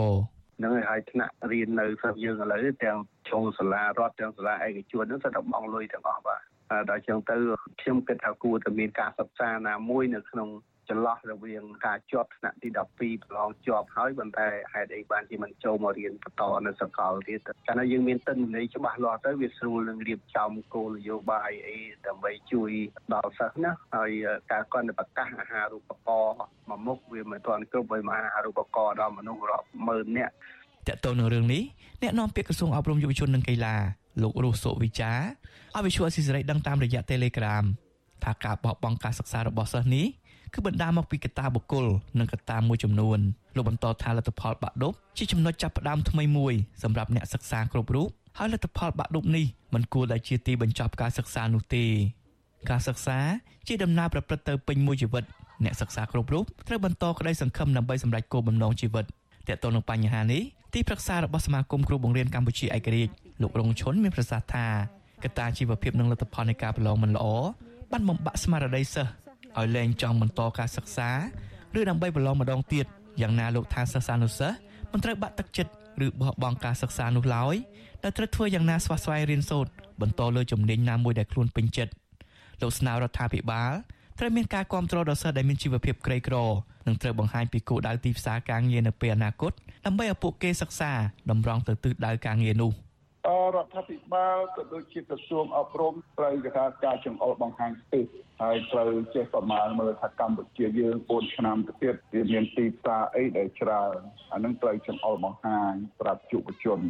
Speaker 6: នឹងឲ្យថ្នាក់រៀននៅស្រុកយើងឥឡូវទាំងជុងសាលារដ្ឋទាំងសាលាឯកជនហ្នឹងសិតតែបង់លុយទាំងអស់បាទដល់ចឹងទៅខ្ញុំគិតថាគួរតែមានការសិក្សាណាមួយនៅក្នុង ចន្លោះរវាងការជាប់ថ្នាក់ទី12ប្រឡងជាប់ហើយប៉ុន្តែហេតុអីបានជាមិនចូលមករៀនបន្តនៅសាកលទៀតកាលណាយើងមានទិន្នន័យច្បាស់លាស់ទៅវាស្រួលនឹងរៀបចំគោលនយោបាយអីដើម្បីជួយដល់សិស្សណាហើយការគាត់នៅប្រកាសអាហារូបករណ៍មួយមុខវាមិនទាន់គ្រប់ឲ្យអាហារូបករណ៍ដល់មនុស្សរាប់ម៉ឺននាក់
Speaker 11: តើតើនឹងរឿងនេះអ្នកនាំពាក្យក្រសួងអប់រំយុវជននិងកីឡាលោករស់សុវិចាឲ្យវិសុអសិសរីដឹងតាមរយៈ Telegram ថាការបោះបង់ការសិក្សារបស់សិស្សនេះ គឺបណ្ដាលមកពីកត្តាបុគ្គលនិងកត្តាមួយចំនួនលោកបន្តថាលទ្ធផលបាក់ឌុបជាចំណុចចាប់ផ្ដើមថ្មីមួយសម្រាប់អ្នកសិក្សាគ្រប់រូបហើយលទ្ធផលបាក់ឌុបនេះមិនគួរដែលជាទីបញ្ចប់ការសិក្សានោះទេការសិក្សាជាដំណើរប្រព្រឹត្តទៅពេញមួយជីវិតអ្នកសិក្សាគ្រប់រូបត្រូវបន្តក្តីសង្ឃឹមដើម្បីសម្រេចគោលបំណងជីវិតទាក់ទងនឹងបញ្ហានេះទីប្រឹក្សារបស់សមាគមគ្រូបង្រៀនកម្ពុជាឯករាជ្យលោករងឈុនមានប្រសាសន៍ថាកត្តាជីវភាពនិងលទ្ធផលនៃការប្រឡងមិនល្អបានបំបាក់ស្មារតីសិស្ស ឲ្យលែងចង់បន្តការសិក្សាឬដើម្បីប្រឡងម្ដងទៀតយ៉ាងណាលោកថាសិស្សានុសិស្សមិនត្រូវបាក់ទឹកចិត្តឬបោះបង់ការសិក្សានោះឡើយតែត្រូវធ្វើយ៉ាងណាស្វះស្វែងរៀនសូត្របន្តលើជំនាញណាមួយដែលខ្លួនពេញចិត្តលោកស្នើរដ្ឋាភិបាលត្រូវមានការគ្រប់គ្រងដល់សិស្សដែលមានជីវភាពក្រីក្រនិងត្រូវបង្ហាញពីគោលដៅទីផ្សារការងារនៅពេលអនាគតដើម្បីឲ្យពួកគេសិក្សាតម្រង់ទៅទិសដៅការងារនោះ
Speaker 13: រដ្ឋាភិបាលក៏ដូចជាក្រសួងអប់រំត្រូវគេថាការចង្អុលបង្ហាញទិសហើយត្រូវចេះប្រមាណមើលថាកម្ពុជាយើង4ឆ្នាំទៅទៀតវាមានទីផ្សារអីដែលច្រើនអានឹងត្រូវចង្អុលបង្ហាញប្រាប់យុវជន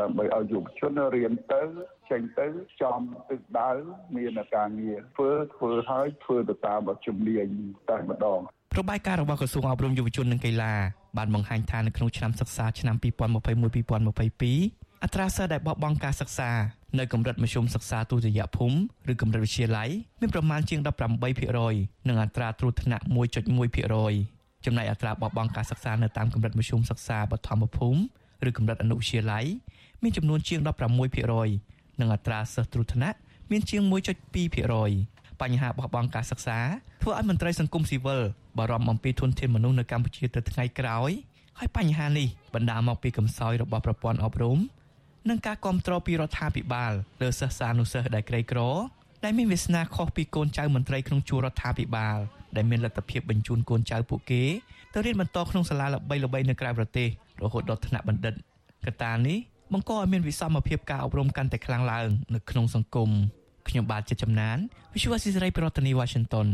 Speaker 13: ដើម្បីឲ្យយុវជនរៀនទៅចេញទៅចំទឹកដៅមានការងារធ្វើធ្វើហើយធ្វើទៅតាមជំនាញតែម្ដង
Speaker 11: របាយការណ៍របស់ក្រសួងអប់រំយុវជននិងកីឡាបានបង្ហាញថានៅក្នុងឆ្នាំសិក្សាឆ្នាំ2021-2022 អត្រាសិស្សដែលបោះបង់ការសិក្សានៅកម្រិតមធ្យមសិក្សាទុតិយភូមិឬកម្រិតវិទ្យាល័យមានប្រមាណជាង18%និងអត្រាត្រួតថ្នាក់1.1%ចំណែកអត្រាបោះបង់ការសិក្សានៅតាមកម្រិតមធ្យមសិក្សាបឋមភូមិឬកម្រិតអនុវិទ្យាល័យមានចំនួនជាង16%និងអត្រាសិស្សត្រួតថ្នាក់មានជាង1.2%បញ្ហាបោះបង់ការសិក្សាធ្វើឲ្យមន្ត្រីសង្គមស៊ីវិលបារម្ភអំពីធនធានមនុស្សនៅកម្ពុជាទៅថ្ងៃក្រោយហើយបញ្ហានេះបណ្ដាលមកពីកំសោយរបស់ប្រព័ន្ធអប់រំ និងការគ្រប់គ្រងពីរដ្ឋាភិបាលលើសិស្សានុសិស្សដែលក្រីក្រដែលមានវាសនាខុសពីកូនចៅមន្ត្រីក្នុងជួររដ្ឋាភិបាលដែលមានលទ្ធភាពបញ្ជូនកូនចៅពួកគេទៅរៀនបន្តក្នុងសាលាល្បីៗនៅក្រៅប្រទេសរហូតដល់ថ្នាក់បណ្ឌិតកត្តានេះបង្កឲ្យមានវិសមភាពការអប់រំកាន់តែខ្លាំងឡើងនៅក្នុងសង្គមខ្ញុំបាទជាចំណាន Visual Society ប្រធានាទី Washington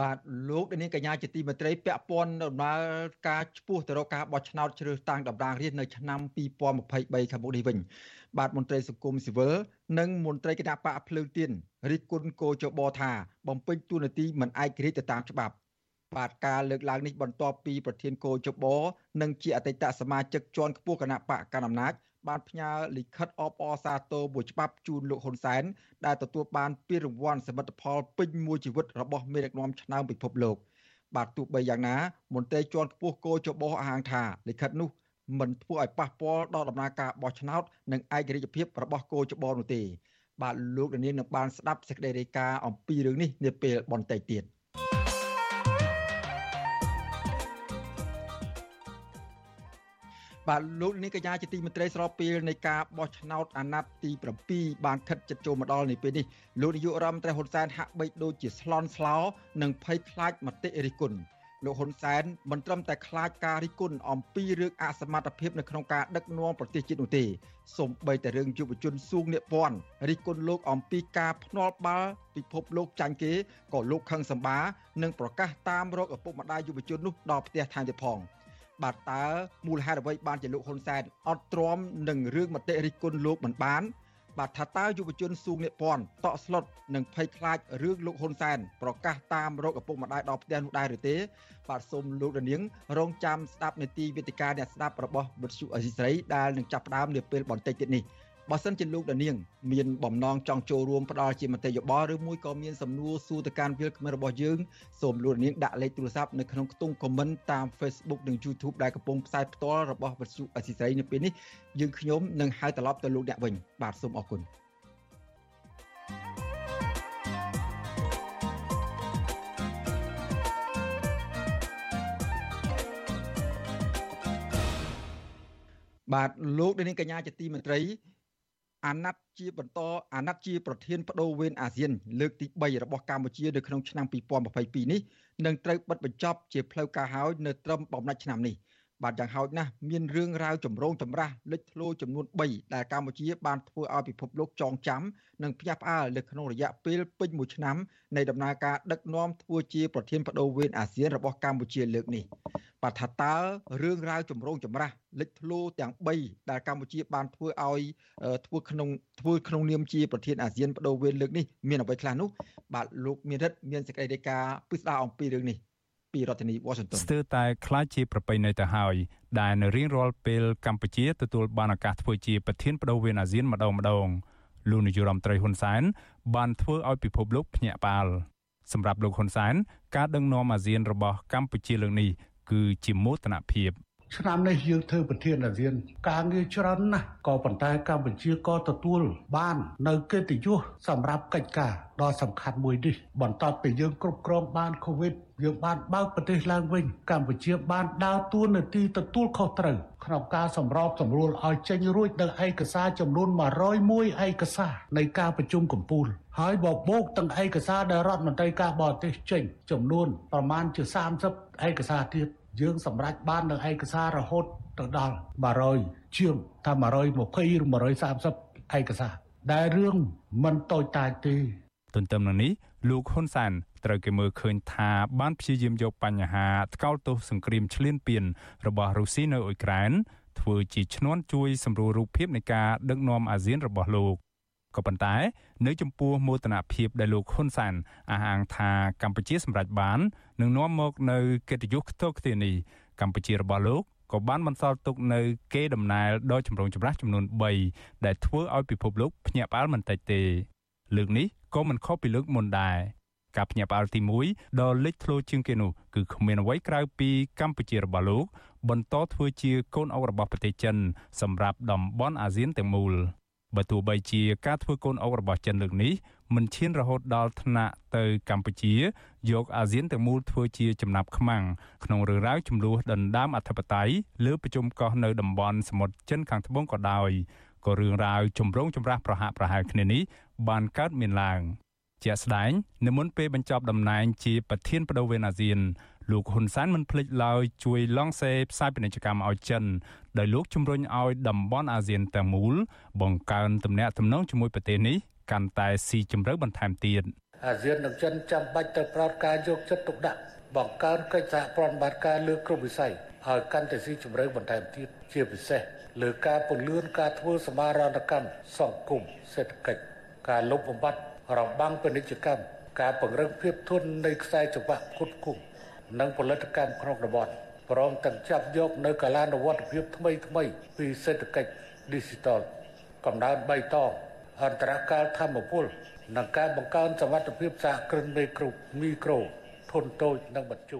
Speaker 1: បាទលោកនាងកញ្ញាជាទីមេត្រីពាក់ព័ន្ធដំណើរការឈ្មោះទៅរកការបោះឆ្នោតជ្រើសតាំងតំណាងរាស្ត្រនៅឆ្នាំ2023ខាងមុខនេះវិញបាទមន្ត្រីសង្គមស៊ីវិលនិងមន្ត្រីគណៈបកភ្លើងទៀនរិះគន់គោចបថាបំពេញតួនាទីមិនឯករាជ្យទៅតាមច្បាប់បាទការលើកឡើងនេះបន្ទាប់ពីប្រធានគោចបនិងជាអតីតសមាជិកជាន់ខ្ពស់គណៈបកកណ្ដាលអំណាច បានផ្ញើលិខិតអបអរសាទរមួយច្បាប់ជូនលោកហ៊ុនសែនដែលទទួលបានពានរង្វាន់សមិទ្ធផលពេញមួយជីវិតរបស់មេដឹកនាំឆ្នើមពិភពលោកបាទទោះបីយ៉ាងណាមន្ត្រីជាន់ខ្ពស់គោចបោះអាងថាលិខិតនោះមិនធ្វើឲ្យប៉ះពាល់ដល់ដំណើរការបោះឆ្នោតនិងឯករាជ្យភាពរបស់គោចបោនោះទេបាទលោកនាងនឹងបានស្ដាប់សេចក្តីរាយការណ៍អំពីរឿងនេះនាពេលបន្តិចទៀត បាទលោកនាងកញ្ញាជាទីមេត្រីស្របពេលនៃការបោះឆ្នោតអាណត្តិទី7បានខិតជិតចូលមកដល់នេះពេលនេះលោកនាយករដ្ឋមន្ត្រីហ៊ុនសែនហាក់បីដូចជាស្លន់ស្លោនិងភ័យខ្លាចមតិរិះគន់លោកហ៊ុនសែនមិនត្រឹមតែខ្លាចការរិះគន់អំពីរឿងអសមត្ថភាពនៅក្នុងការដឹកនាំប្រទេសជាតិនោះទេសូម្បីតែរឿងយុវជនសួងនៀពាន់រិះគន់លោកអំពីការភ្នាល់បាល់ពិភពលោកចាញ់គេក៏លោកខឹងសម្បានិងប្រកាសតាមរកឪពុកម្ដាយយុវជននោះដល់ផ្ទះថែមទៀតផង។ បាទតើមូលហេតុអ្វីបានជាលោកហ៊ុនសែនអត់ទ្រាំនឹងរឿងមតិរិះគន់លោកមិនបានបាទថាតើយុវជនសួងនិពន្ធតក់ស្លុតនិងភ័យខ្លាចរឿងលោកហ៊ុនសែនប្រកាសតាមរកឪពុកម្ដាយដល់ផ្ទះនោះដែរឬទេ បាទសូមលោកនាង រងចាំស្ដាប់នេតិវេទិកាអ្នកស្ដាប់របស់វិទ្យុអេស៊ីស្រីដែលនឹងចាប់ផ្ដើមនាពេលបន្តិចទៀតនេះ បើសិនជាលោកដានាងមានបំណងចង់ចូលរួមផ្ដល់ជាមតិយោបល់ឬមួយក៏មានសំណួរសួរទៅកាន់វិលក្មេងរបស់យើងសូមលោកដានាងដាក់លេខទូរស័ព្ទនៅក្នុងខ្ទង់ comment តាម Facebook និង YouTube ដែលកំពុងផ្សាយផ្ទាល់របស់វិទ្យុអសីស្រីនៅពេលនេះយើងខ្ញុំនឹងហៅត្រឡប់ទៅលោកអ្នកវិញបាទសូមអរគុណបាទលោកនាងកញ្ញាជាទីមេត្រី អាណត្តិជាបន្តអាណត្តិជាប្រធានបដូវវេនអាស៊ាន លើកទី3របស់កម្ពុជានៅក្នុងឆ្នាំ2022នេះនឹងត្រូវបិទបញ្ចប់ជាផ្លូវការហើយនៅត្រឹមបំណាច់ឆ្នាំនេះបាទយ៉ាងហោចណាស់មានរឿងរ៉ាវចម្រូងចម្រាសលេចធ្លោចំនួន3ដែលកម្ពុជាបានធ្វើឲ្យពិភពលោកចងចាំនិងភ្ញាក់ផ្អើលនៅក្នុងរយៈពេលពេញមួយឆ្នាំនៃដំណើរការដឹកនាំធ្វើជាប្រធានបដូវវេនអាស៊ានរបស់កម្ពុជាលើកនេះ បាទថាតើរឿងរ៉ាវចម្រូងចម្រាសលេចធ្លោទាំង3ដែលកម្ពុជាបានធ្វើឲ្យធ្វើក្នុងធ្វើក្នុងនាមជាប្រធានអាស៊ានបដូវវេនលើកនេះមានអ្វីខ្លះនោះបាទលោកមានរិទ្ធមានសេចក្តីរាយការណ៍ពិស្ដារអំពីរឿងនេះពីរដ្ឋធានី Washington
Speaker 14: ស្ទើរតែคล้ายជាប្រពៃណីទៅហើយដែលនៅរៀងរាល់ពេលកម្ពុជាទទួលបានឱកាសធ្វើជាប្រធានបដូវវេនអាស៊ានម្ដងម្ដងលោកនាយរដ្ឋមន្ត្រីហ៊ុនសែនបានធ្វើឲ្យពិភពលោកភ្ញាក់ផ្អើលសម្រាប់លោកហ៊ុនសែនការដឹកនាំអាស៊ានរបស់កម្ពុជាលើកនេះ គឺជាមោទនភាព
Speaker 15: ឆ្នាំនេះយើងធ្វើប្រធានអាស៊ាន ការងារច្រើនណាស់ក៏ប៉ុន្តែកម្ពុជាក៏ទទួលបាននៅកិត្តិយសសម្រាប់កិច្ចការដ៏សំខាន់មួយនេះបន្ទាប់ពីយើងគ្រប់គ្រងបានកូវីដយើងបានបើកប្រទេសឡើងវិញកម្ពុជាបានដើរតួនាទីទទួលខុសត្រូវក្នុងការសម្របសម្រួលឲ្យចេញរួចនៅឯកសារចំនួន101ឯកសារនៃការប្រជុំកំពូលហើយបបោកទាំងឯកសារដែលរដ្ឋមន្ត្រីការបរទេសចេញចំនួនប្រមាណជា30ឯកសារទៀត យើងសម្រេចបាននៅឯកសាររហូតទៅដល់100ជាងថា120ឬ130ឯកសារដែលរឿងមិនតូចតាចទេ
Speaker 14: ទន្ទឹមនឹងនេះលោកហ៊ុនសានត្រូវគេមើលឃើញថាបានព្យាយាមយកបញ្ហាថ្កោលទោសសង្គ្រាមឈ្លានពានរបស់រុស្ស៊ីនៅអ៊ុយក្រែនធ្វើជាឈ្នន់ជួយសម្រួលរូបភាពនៃការដឹកនាំអាស៊ានរបស់លោក ក៏ប៉ុន្តែ នៅចំពោះមោទនភាពដែលលោកហ៊ុនសានអះអាងថាកម្ពុជាសម្រេចបាននឹងនាំមកនៅកិត្តិយសខ្ទោខ្ទានេះកម្ពុជារបស់លោកក៏បានបន្សល់ទុកនៅគេដំណែលដ៏ចម្រូងចម្រាសចំនួន3ដែលធ្វើឲ្យពិភពលោកភ្ញាក់ផ្អើលមិនតិចទេ លើកនេះក៏មិនខុសពីលើកមុនដែរការភ្ញាក់ផ្អើលទី1ដ៏លេចធ្លោជាងគេនោះគឺគ្មានអ្វីក្រៅពីកម្ពុជារបស់លោកបន្តធ្វើជាកូនអុករបស់ប្រទេសចិន សម្រាប់តំបន់អាស៊ានទាំងមូល បើទោះបីជាការធ្វើកូនអុករបស់ចិនលើកនេះមិនឈានរហូតដល់ថ្នាក់ទៅកម្ពុជា យកអាស៊ានទាំងមូលធ្វើជាចំណាប់ខ្មាំងក្នុងរឿងរ៉ាវចំនួនដណ្ដើមអធិបតេយ្យលើប្រជុំកោះនៅតំបន់សមុទ្រចិនខាងត្បូងក៏ដោយក៏រឿងរ៉ាវចម្រូងចម្រាសប្រហាក់ប្រហែលគ្នានេះបានកើតមានឡើងជាក់ស្ដែងនៅមុនពេលបញ្ចប់តំណែងជាប្រធានបដូវវេនអាស៊ាន លោកហ៊ុនសែនមិនភ្លេចឡើយជួយឡង់សេផ្សាយពាណិជ្ជកម្មឲ្យចិនដោយលោកជំរុញឲ្យតំបន់អាស៊ានទាំងមូល បង្កើនទំនាក់ទំនងជាមួយប្រទេសនេះកាន់តែស៊ីជម្រៅបន្ថែមទៀត
Speaker 15: អាស៊ាននិងចិនចាំបាច់ទៅប្រោតការយកចិត្តទុកដាក់បង្កើនកិច្ចសហប្រតិបត្តិការលើគ្រប់វិស័យឲ្យកាន់តែស៊ីជម្រៅបន្ថែមទៀតជាពិសេសលើការពន្លឿនការធ្វើសមាហរណកម្មសង្គមសេដ្ឋកិច្ចការលុបបំបាត់របាំងពាណិជ្ជកម្មការពង្រឹងភាពធន់នៃខ្សែចង្វាក់ផ្គត់ផ្គង់ និងផលិតកម្មក្នុងតំបន់ព្រមទាំងចាប់យកនៅកាលានុវត្តភាពថ្មីថ្មីពីសេដ្ឋកិច្ច Digital កំណើនបៃតងអន្តរកាលធម្មពលនិងការបង្កើនសមត្ថភាពសហគ្រិនមេក្រូមីក្រូធុនតូចនិងបញ្ជុ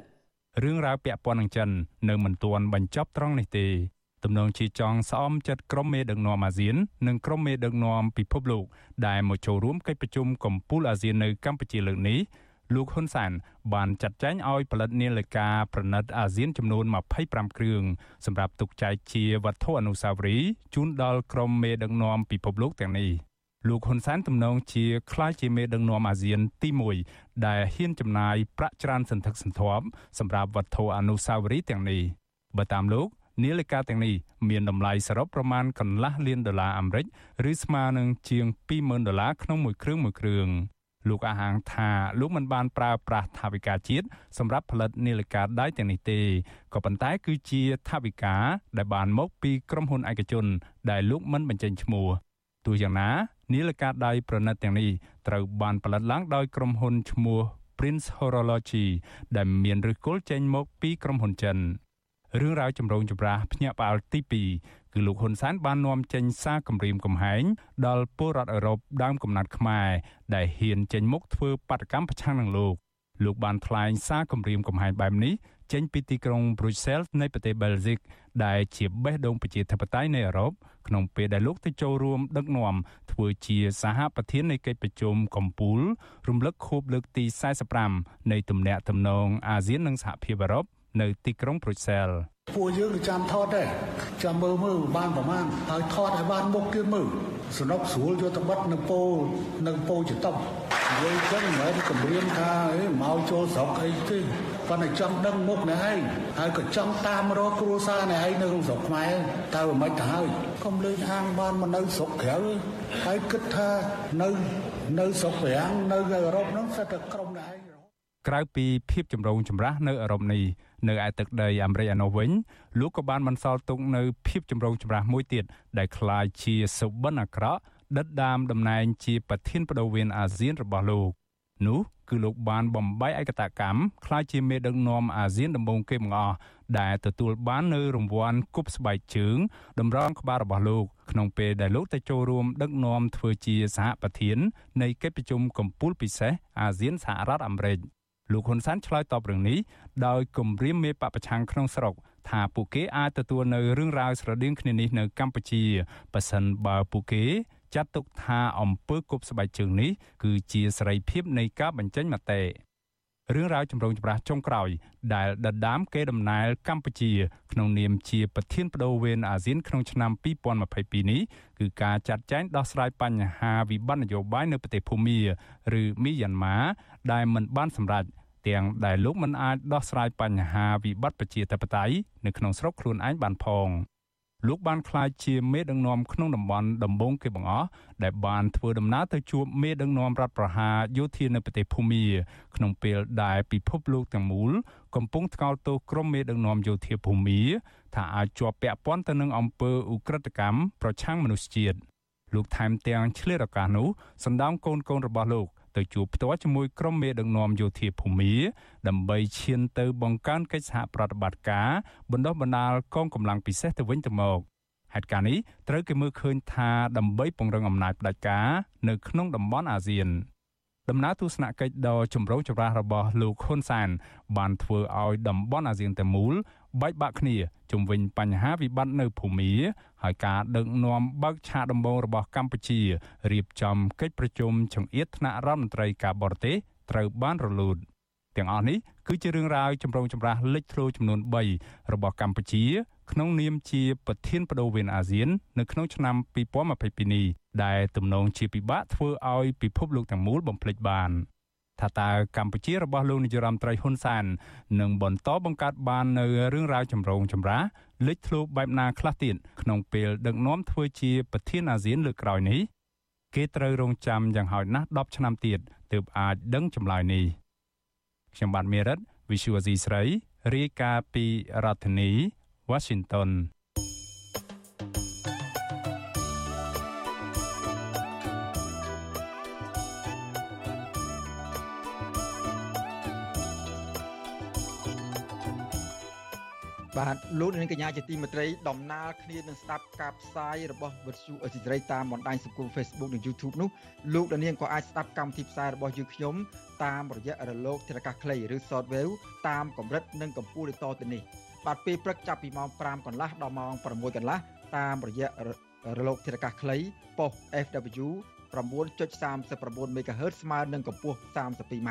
Speaker 14: រឿងរ៉ាវពាក់ព័ន្ធនឹងចិននៅមិនទាន់បញ្ចប់ត្រង់នេះទេទំនងជាចង់ស្អំចិត្តក្រុមមេដឹកនាំអាស៊ាន និងក្រុមមេដឹកនាំពិភពលោកដែលមកចូលរួមកិច្ចប្រជុំកំពូលអាស៊ាននៅកម្ពុជាលើកនេះ លោកហ៊ុនសានបានចាត់ចែងឲ្យផលិតនាឡិកាប្រណិតអាស៊ានចំនួន25គ្រឿងសម្រាប់ទុកចែកជាវត្ថុអនុស្សាវរីយ៍ជូនដល់ក្រុមមេដឹកនាំពិភពលោកទាំងនេះលោកហ៊ុនសែនទំនងជាខ្លាយជាមេដឹកនាំអាស៊ានទី1ដែលហ៊ានចំណាយប្រាក់ច្រើនសន្ធឹកសន្ធាប់សម្រាប់វត្ថុអនុស្សាវរីយ៍ទាំងនេះបើតាមលោកនាឡិកាទាំងនេះមានតម្លៃសរុបប្រមាណកន្លះលានដុល្លារអាមេរិកឬស្មើនឹងជាង20,000ដុល្លារក្នុងមួយគ្រឿងមួយគ្រឿង លោកអះអាងថាលោកមិនបានប្រើប្រាស់ថវិកាជាតិសម្រាប់ផលិតនាឡិកាដៃទាំងនេះទេក៏ប៉ុន្តែគឺជាថវិកាដែលបានមកពីក្រុមហ៊ុនឯកជន ដែលលោកមិនបញ្ចេញឈ្មោះទោះយ៉ាងណានាឡិកាដៃប្រណិតទាំងនេះត្រូវបានផលិតឡើងដោយក្រុមហ៊ុនឈ្មោះ Prince Horology ដែលមានឫសគល់ចេញមកពីក្រុមហ៊ុនចិនរឿងរ៉ាវចម្រូងចម្រាសភ្ញាក់ផ្អើលទី2 គឺលោកហ៊ុនសែនបាននាំចេញសារគម្រាមកំហែងដល់ពលរដ្ឋអឺរ៉ុបដើមកំណត់ខ្មែរដែលហ៊ានចេញមុខធ្វើបាតកម្មប្រឆាំងនឹងលោកលោកបានថ្លែងសារគម្រាមកំហែងបែបនេះចេញពីទីក្រុង Brussels នៃប្រទេស Belgium ដែលជាបេះដូងប្រជាធិបតេយ្យនៃអឺរ៉ុបក្នុងពេលដែលលោកទៅចូលរួមដឹកនាំធ្វើជាសហប្រធាននៃកិច្ចប្រជុំកំពូលរំលឹកខួបលើកទី45នៃទំនាក់ទំនងអាស៊ាននិងសហភាពអឺរ៉ុប នៅទីក្រុងប្រូសែល
Speaker 15: ពួកយើងក៏ចាំថតដែរចាំមើលមើលបានប្រមាណហើយថតឲ្យបានមុខទៀតមើលសនុកស្រួលយកទៅបិទនៅពោនៅពោចតុបនិយាយចឹងមិនមែនគម្រាមថាអីមកចូលស្រុកអីទេប៉ុន្តែចង់ដឹងមុខអ្នកឯងហើយក៏ចង់តាមរកគ្រួសារអ្នកឯងនៅក្នុងស្រុកខ្មែរតើមិនទៅហើយកុំលេងហាងបានមកនៅស្រុកក្រៅហើយគិតថានៅនៅស្រុកប្រាំងនៅអឺរ៉ុបហ្នឹងសិតតែក្រុមអ្នកឯង
Speaker 14: ក្រៅពីភាពចម្រូងចម្រាសនៅអឺរ៉ុបនេះនៅឯទឹកដីអាមេរិកឯនោះវិញលោកក៏បានបន្សល់ទុកនៅភាពចម្រូងចម្រាសមួយទៀតដែលคล้ายជាសុបិនអាក្រក់ដិតដាមតំណែងជាប្រធានបដូវវេនអាស៊ានរបស់លោកនោះគឺលោកបានបំបីឯកតកម្មคล้ายជាមេដឹកនាំអាស៊ានដំបូងគេបង្អស់ដែលទទួលបាននៅរង្វាន់គប់ស្បែកជើងតម្រង់ក្បាលរបស់លោកក្នុងពេលដែលលោកទៅចូលរួមដឹកនាំធ្វើជាសហប្រធាននៃកិច្ចប្រជុំកំពូលពិសេសអាស៊ានសហរដ្ឋអាមេរិក លោកហ៊ុនសែនឆ្លើយតបរឿងនេះដោយគម្រាមមេបពប្រឆាំងក្នុងស្រុកថាពួកគេអាចទទួលនៅរឿងរ៉ាវស្រដៀងគ្នានេះនៅកម្ពុជាប៉ះសិនបើពួកគេចាត់ទុកថាអំពើគប់ស្បែកជើងនេះគឺជាសេរីភាពនៃការបញ្ចេញមតិ រឿងរ៉ាវចម្រូងចម្រាសចុងក្រោយ ដែលដណ្ដើមគេដំណែលកម្ពុជា ក្នុងនាមជាប្រធានបដូវវេនអាស៊ានក្នុងឆ្នាំ2022នេះគឺការចាត់ចែងដោះស្រាយបញ្ហាវិបត្តិនយោបាយនៅប្រទេសភូមាឬមីយ៉ាន់ម៉ាដែលមិនបានសម្រេចទាំងដែលលោកមិនអាចដោះស្រាយបញ្ហាវិបត្តិប្រជាធិបតេយ្យនៅក្នុងស្រុកខ្លួនឯងបានផង។ លោកបានក្លាយជាមេដឹកនាំក្នុងតំបន់ដំបងគេបង្អស់ដែលបានធ្វើដំណើរទៅជួបមេដឹកនាំរដ្ឋប្រហារយោធានៅប្រទេសភូមាក្នុងពេលដែលពិភពលោកទាំងមូលកំពុងថ្កោលទោសក្រុមមេដឹកនាំយោធាភូមាថាអាចជាប់ពាក់ព័ន្ធទៅនឹងអំពើឧក្រិដ្ឋកម្មប្រឆាំងមនុស្សជាតិលោកថែមទាំងឆ្លៀតឱកាសនោះសម្ដៅកូនកូនរបស់លោក ទៅជួបផ្ទាល់ជាមួយក្រុមមេដឹកនាំយោធាភូមាដើម្បីឈានទៅបង្កើនកិច្ចសហប្រតិបត្តិការបណ្ដុះបណ្ដាលកងកម្លាំងពិសេសទៅវិញទៅមកហេតុការណ៍នេះត្រូវគេមើលឃើញថាដើម្បីពង្រឹងអំណាចផ្ដាច់ការនៅក្នុងតំបន់អាស៊ានដំណើរទស្សនកិច្ចដ៏ចម្រូងចម្រាសរបស់លោកហ៊ុនសានបានធ្វើឲ្យតំបន់អាស៊ានទាំងមូល បែកបាក់គ្នាជំវិញបញ្ហាវិបត្តិនៅភូមាហើយការដឹកនាំបើកឆាកដំបូងរបស់កម្ពុជារៀបចំកិច្ចប្រជុំចង្អៀតថ្នាក់រដ្ឋមន្ត្រីការបរទេសត្រូវបានរលូតទាំងអស់នេះគឺជារឿងរ៉ាវចម្រូងចម្រាសលេចធ្លោចំនួន3របស់កម្ពុជា ក្នុងនាមជាប្រធានបដូវវេនអាស៊ាន នៅក្នុងឆ្នាំ2022នេះដែលទំនងជាពិបាកធ្វើឲ្យពិភពលោកទាំងមូលបំភ្លេចបាន។ ថាតើកម្ពុជារបស់លោកនាយរដ្ឋមន្ត្រីហ៊ុនសែននឹងបន្តបង្កើតបាននៅរឿងរ៉ាវចម្រូងចម្រាសលេចធ្លោបែបណាខ្លះទៀតក្នុងពេលដឹកនាំធ្វើជាប្រធានអាស៊ានលើកក្រោយនេះគេត្រូវរងចាំយ៉ាងហោចណាស់10ឆ្នាំទៀតទើបអាចដឹងចម្លើយនេះខ្ញុំបាទមេរិត Visual C ស្រីរាយការណ៍ពីរដ្ឋធានី Washington
Speaker 1: បាទលោកនាងកញ្ញាជាទីមេត្រីដំណើរគ្នានឹងស្ដាប់ការផ្សាយរបស់វិទ្យុអេស៊ីត្រីតាមបណ្ដាញសង្គម Facebook និង YouTube នោះលោកនាងក៏អាចស្ដាប់កម្មវិធីផ្សាយរបស់យើងខ្ញុំតាមរយៈរលកធារកាសខ្លីឬ Shortwave តាមកម្រិតនិងកម្ពស់ដូចតទៅនេះបាទពេលព្រឹកចាប់ពីម៉ោង5កន្លះដល់ម៉ោង6កន្លះតាមរយៈរលកធារកាសខ្លីប៉ុស FW 9.39 MHz ស្មើនឹងកម្ពស់ 32m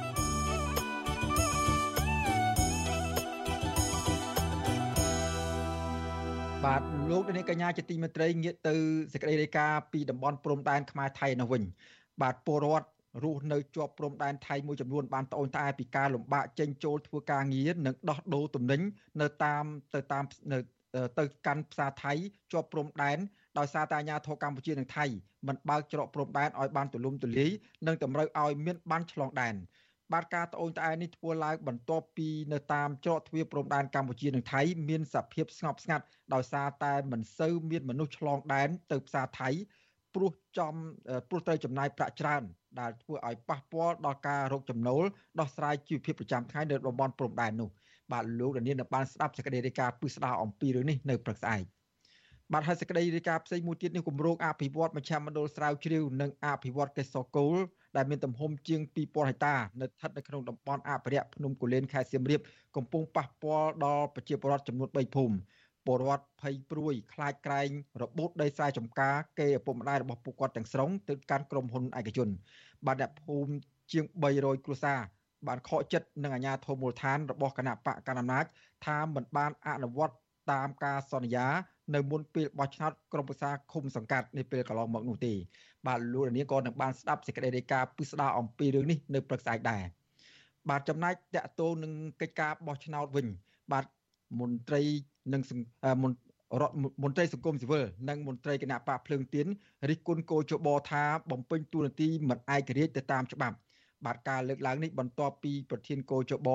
Speaker 1: បាទលោកនាងកញ្ញាជាទីមេត្រីងាកទៅសេចក្តីរាយការណ៍ពីតំបន់ព្រំដែនខ្មែរថៃនៅវិញបាទពលរដ្ឋរស់នៅជាប់ព្រំដែនថៃមួយចំនួនបានត្អូញត្អែពីការលំបាកចេញចូលធ្វើការងារនិងដោះដូរទំនិញនៅតាមទៅតាមនៅទៅកាន់ផ្សារថៃជាប់ព្រំដែនដោយសារតែអាញាធរកម្ពុជានិងថៃមិនបើកច្រកព្រំដែនឲ្យបានទូលំទូលាយនិងតម្រូវឲ្យមានបានឆ្លងដែន បាទការត្អូញត្អែនេះធ្វើឡើងបន្ទាប់ពីនៅតាមច្រកទ្វារព្រំដែនកម្ពុជានិងថៃមានសភាពស្ងប់ស្ងាត់ដោយសារតែមិនសូវមានមនុស្សឆ្លងដែនទៅផ្សារថៃព្រោះចំព្រោះត្រូវចំណាយប្រាក់ច្រើន ដែលធ្វើឲ្យប៉ះពាល់ដល់ការរកចំណូលដោះស្រាយជីវភាពប្រចាំថ្ងៃនៅតំបន់ព្រំដែននោះបាទលោកដានៀនបានស្ដាប់សេចក្តីរាយការណ៍ពិស្ដារអំពីរឿងនេះនៅព្រឹកស្អែកបាទហើយសេចក្តីរាយការណ៍ផ្សេងមួយទៀតនេះគម្រោងអភិវឌ្ឍមជ្ឈមណ្ឌលស្រាវជ្រាវនិងអភិវឌ្ឍកេសរកូល ដែលមានទំហំជាង2000ហិកតានៅស្ថិតនៅក្នុងតំបន់អភិរក្សភ្នំគូលែនខេត្តសៀមរាបកំពុងប៉ះពាល់ដល់ប្រជាពលរដ្ឋចំនួន3ភូមិពលរដ្ឋភ័យព្រួយខ្លាចក្រែងរបូតដីស្រែចម្ការគេឪពុកម្ដាយរបស់ពួកគាត់ទាំងស្រុងទៅកាន់ក្រុមហ៊ុនឯកជន បាទអ្នកភូមិជាង300គ្រួសារបានខកចិត្តនឹងអាជ្ញាធរមូលដ្ឋានរបស់គណៈបកកណ្ដាលអំណាចថាមិនបានអនុវត្តតាមការសន្យា នៅមុនពេលបោះឆ្នោតក្រុមប្រឹក្សាឃុំសង្កាត់នេះពេលកន្លងមកនោះទេ បាទលោកនាងក៏នឹងបានស្ដាប់សេចក្តីរាយការណ៍ពិស្ដារអំពីរឿងនេះនៅព្រឹកស្អែកដែរបាទចំណែកតកតងនឹងកិច្ចការបោះឆ្នោតវិញ បាទមន្ត្រីនិងមន្រដ្ឋមន្ត្រីសង្គមស៊ីវិលនិងមន្ត្រីគណៈបកភ្លើងទៀនរិះគន់គោចបថាបំពេញតួនាទីមិនឯករាជ្យទៅតាមច្បាប់ បាទការលើកឡើងនេះបន្ទាប់ពីប្រធានកោជប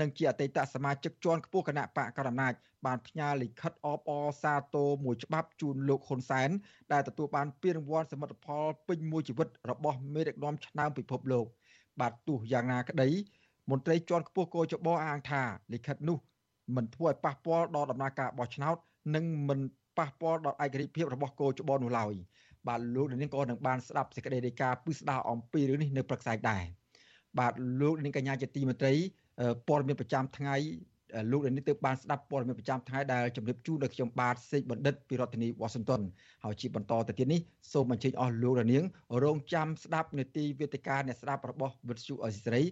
Speaker 1: និងជាអតីតសមាជិកជាន់ខ្ពស់គណៈបកកណ្ដាលអំណាចបានផ្ញើលិខិតអបអរសាទរមួយច្បាប់ជូនលោកហ៊ុនសែនដែលទទួលបានពានរង្វាន់សមិទ្ធផលពេញមួយជីវិតរបស់មេដឹកនាំឆ្នើមពិភពលោក បាទទោះយ៉ាងណាក្តីមន្ត្រីជាន់ខ្ពស់កោជបអាងថាលិខិតនោះមិនធ្វើឲ្យប៉ះពាល់ដល់ដំណើរការបោះឆ្នោត និងមិនប៉ះពាល់ដល់ឯករាជ្យភាពរបស់កោជបនោះឡើយបាទលោកនាងក៏នឹងបានស្ដាប់សេចក្តីរាយការណ៍ពិស្ដារអំពីរឿងនេះនៅព្រឹកស្អែកដែរ បាទលោកនាងកញ្ញាជាទីមេត្រីព័ត៌មានប្រចាំថ្ងៃលោកនេះទើបបានស្ដាប់ព័ត៌មានប្រចាំថ្ងៃដែលជម្រាបជូនដល់ខ្ញុំបាទសេកបណ្ឌិតពីរដ្ឋធានីវ៉ាស៊ីនតោនហើយជាបន្តទៅទៀតនេះសូមអញ្ជើញអស់លោករនាងរងចាំស្ដាប់នេតិវេទិកាអ្នកស្ដាប់របស់វិទ្យុអេស៊ីសរ៉ី